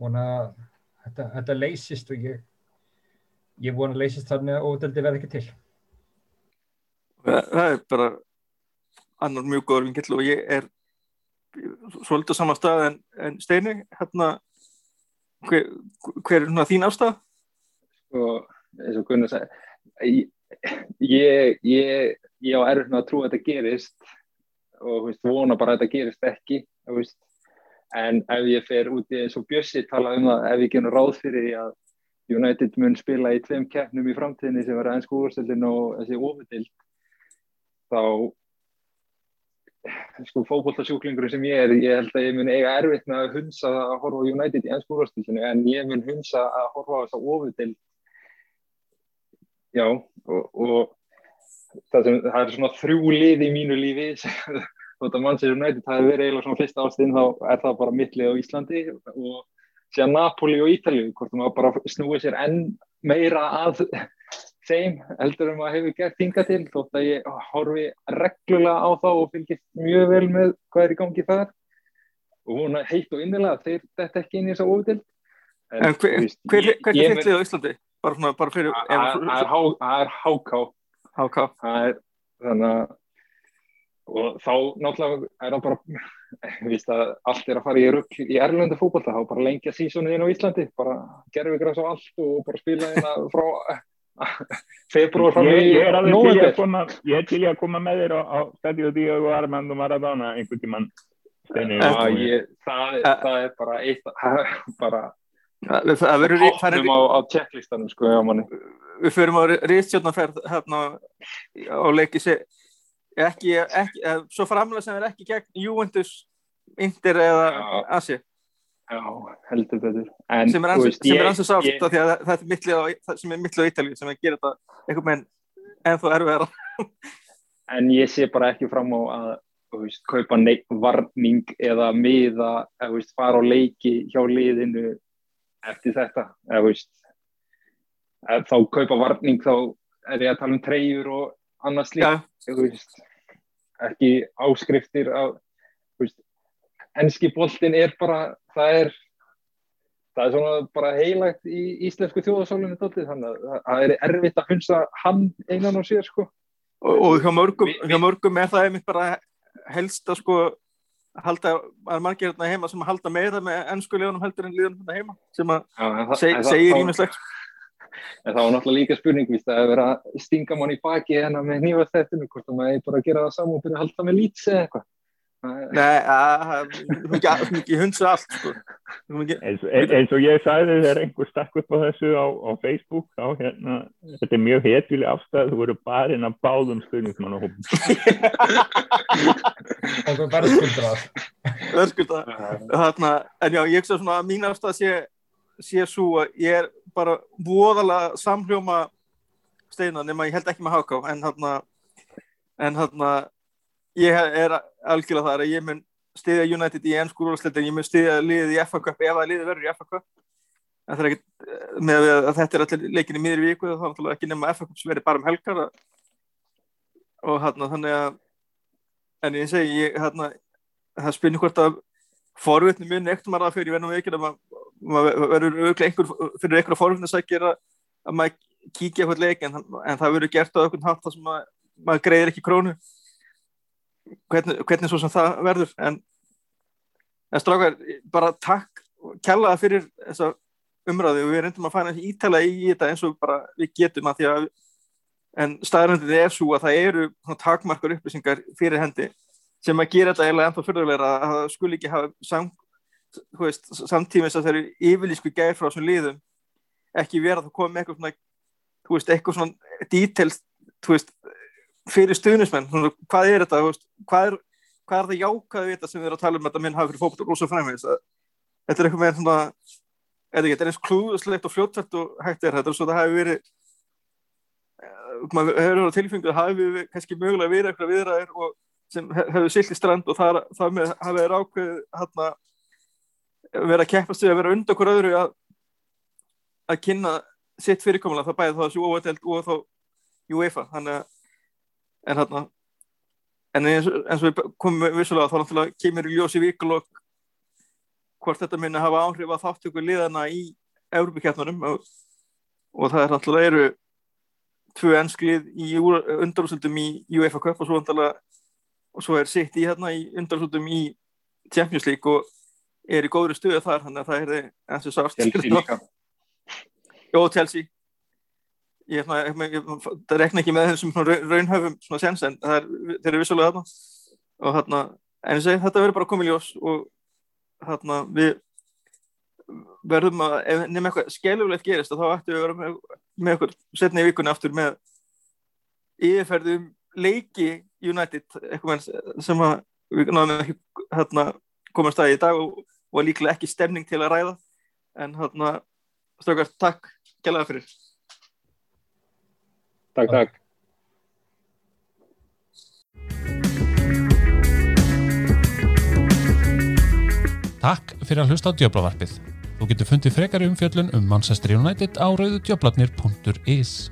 vona að þetta, þetta leysist og ég ég vona að leysist þannig að ódeldi verði ekki til. Það er bara annar mjög góður vingill og ég er svolítið saman stað en, en Steini hérna hver, hver er þín afstæð? Sko, eins og Gunnar sagði ég, ég, ég á erfn að trú að þetta gerist og veist, vona bara að þetta gerist ekki veist. en ef ég fer út í eins og Bjössi tala um það ef ég genur ráð fyrir því að United mun spila í tveim keppnum í framtíðinni sem verða ennsku úrstöldin og þessi ofidild þá sko fókbóltasjúklingur sem ég er, ég held að ég mun eiga erfitt með að hunsa að horfa United í ennsku úrvastísinu en ég mun hunsa að horfa á þess að ofudil já og, og það, sem, það er svona þrjú lið í mínu lífi þótt að Manchester United það hefur verið eiginlega svona fyrsta ástinn þá er það bara mittlið á Íslandi og síðan Napoli og Ítalið hvort maður bara snúið sér enn meira að þeim heldur um að hefur gert hinga til þótt að ég horfi reglulega á þá og fylgist mjög vel með hvað er í gangi þar. Og hún er heitt og innilega þeir þetta ekki inn í þess að ofiðild En, en hver, hver, hver er þittlið á Íslandi? Bara, bara fyrir Það er háká Háká Þannig að og þá náttúrulega er það bara <laughs> víst að allt er að fara í rugg í erlendu fókbalta, þá bara lengja sísónu inn á Íslandi, bara gerfi græs á allt og bara spila hérna frá <laughs> februar frá ég, ég er alveg til að koma ég er til að koma með þér á, á Stadio Diego Armando Maradona einhvern tíman það, það er bara eitt <laughs> bara það verður á, á checklistanum sko við förum á Ríðstjórnarferð hérna á leiki ekki, ekki, svo framlega sem er ekki gegn Juventus, Inter eða Asi Já, heldur betur. En, sem er ansið sátt ég... því að það er mittlið sem er mittlið á Ítalið sem er að gera þetta einhvern veginn ennþá erfiðara. <laughs> en ég sé bara ekki fram á að veist, kaupa varning eða miða eða veist, fara á leiki hjá liðinu eftir þetta. Eða, veist, þá kaupa varning þá er ég að tala um treyjur og annars líka. Ekki áskriftir af ennski boltin er bara, það er það er svona bara heilagt í íslensku þjóðasálunni þannig að það er erfitt að hunsa hann einan á sér sko og, og hjá mörgum, hjá mörgum er það einmitt bara helst að sko halda, það er margir hérna heima sem halda meira með ennsku liðunum heldur en liðunum hérna heima sem að Já, seg, segir ímislegt <laughs> En það var náttúrulega líka spurning víst, að vera stinga mann í baki hérna með nýjastættinu hvort það maður bara gera það saman og byrja að halda með lítsi eða eitthvað Nei, þú ekki hundsa allt sko. eins, og ég sagði þegar einhver stakk upp á þessu á, á Facebook þá hérna, þetta er mjög hetjuleg afstæð þú voru bara inn að báðum stuðningsmann og hópum Það er bara skuldra Þarna, en já, ég svo svona að mín afstæð sé, sé svo að ég er bara voðalega samhljóma steina nema ég held ekki með háká en hérna en hérna ég er algjörlega þar að ég mun stiðja United í ennsku rúðarsleitin, ég mun stiðja liðið í FA Cup ef það liðið verður í FA Cup. En það er ekki, með að þetta er allir leikinni miður viku þá er ekki nema FA Cup sem verður bara um helgar og hérna þannig að en ég segi, ég, hérna það spynir hvort að forvitni muni ekkert maður að fyrir verðum við ekki að maður verður auðvitað einhver fyrir einhverja forvitni sækir að, að maður kíkja eitthvað leik en, en það verður gert á einhvern hátt þar sem maður, maður greiðir ekki krónu hvernig, hvernig svo sem það verður en, en strákar bara takk kjallaða fyrir þessa umræði og við reyndum að fæna ítala í þetta eins og bara við getum að því að en staðröndin er svo að það eru takmarkar upplýsingar fyrir hendi sem að gera þetta eiginlega ennþá fyrirleira að það skul ekki hafa sam, veist, samtímis að það eru yfirlísku gæð frá þessum liðum ekki vera að það komi eitthvað svona, veist, eitthvað svona details veist, fyrir stuðnismenn, hvað er þetta hvað er, hvað er það jákaði við þetta sem við erum að tala um þetta minn hafi fyrir fólk og rosa fræmið þetta er eitthvað með svona eða þetta er eins klúðslegt og fljóttvært og hægt er þetta svo að það hafi verið eh, maður hefur verið tilfengu að hafi kannski mögulega verið eitthvað viðræðir og sem hefur silt í strand og það, það með hafi verið ákveð hérna verið að keppast að vera undan okkur öðru að að kynna sitt fyrirkomulega það bæði þá þessu óvæteld og þá UEFA þannig að en hérna en eins, eins og við komum vissulega þá náttúrulega kemur í ljósi vikulokk hvort þetta minna hafa áhrif að þáttöku liðana í Európa-kjarnarum og, og það er náttúrulega eru tvö ennslið í undarúsöldum í UEFA Cup og svo, og svo er sitt í hérna í undarúsöldum í Champions League og er í góðri stuðu þar þannig að það er og sást Jó, Chelsea ég, ég, ég, það rekna ekki með þessum raunhöfum svona sens en er, þeir eru vissulega þarna. Og þarna, en ég segi þetta verður bara komið ljós og þarna við verðum að, ef nefnum eitthvað skelulegt gerist þá ættum við að vera með, með okkur setna í vikunni aftur með yfirferðum leiki United eitthvað sem að við náðum ekki hérna, komast að í dag og var líklega ekki stemning til að ræða. En hérna, stökar, takk gælaða fyrir Takk, takk. Takk fyrir að hlusta á Djöblavarpið. Þú getur fundið frekari umfjöllun um Manchester United á rauðudjöbladnir.is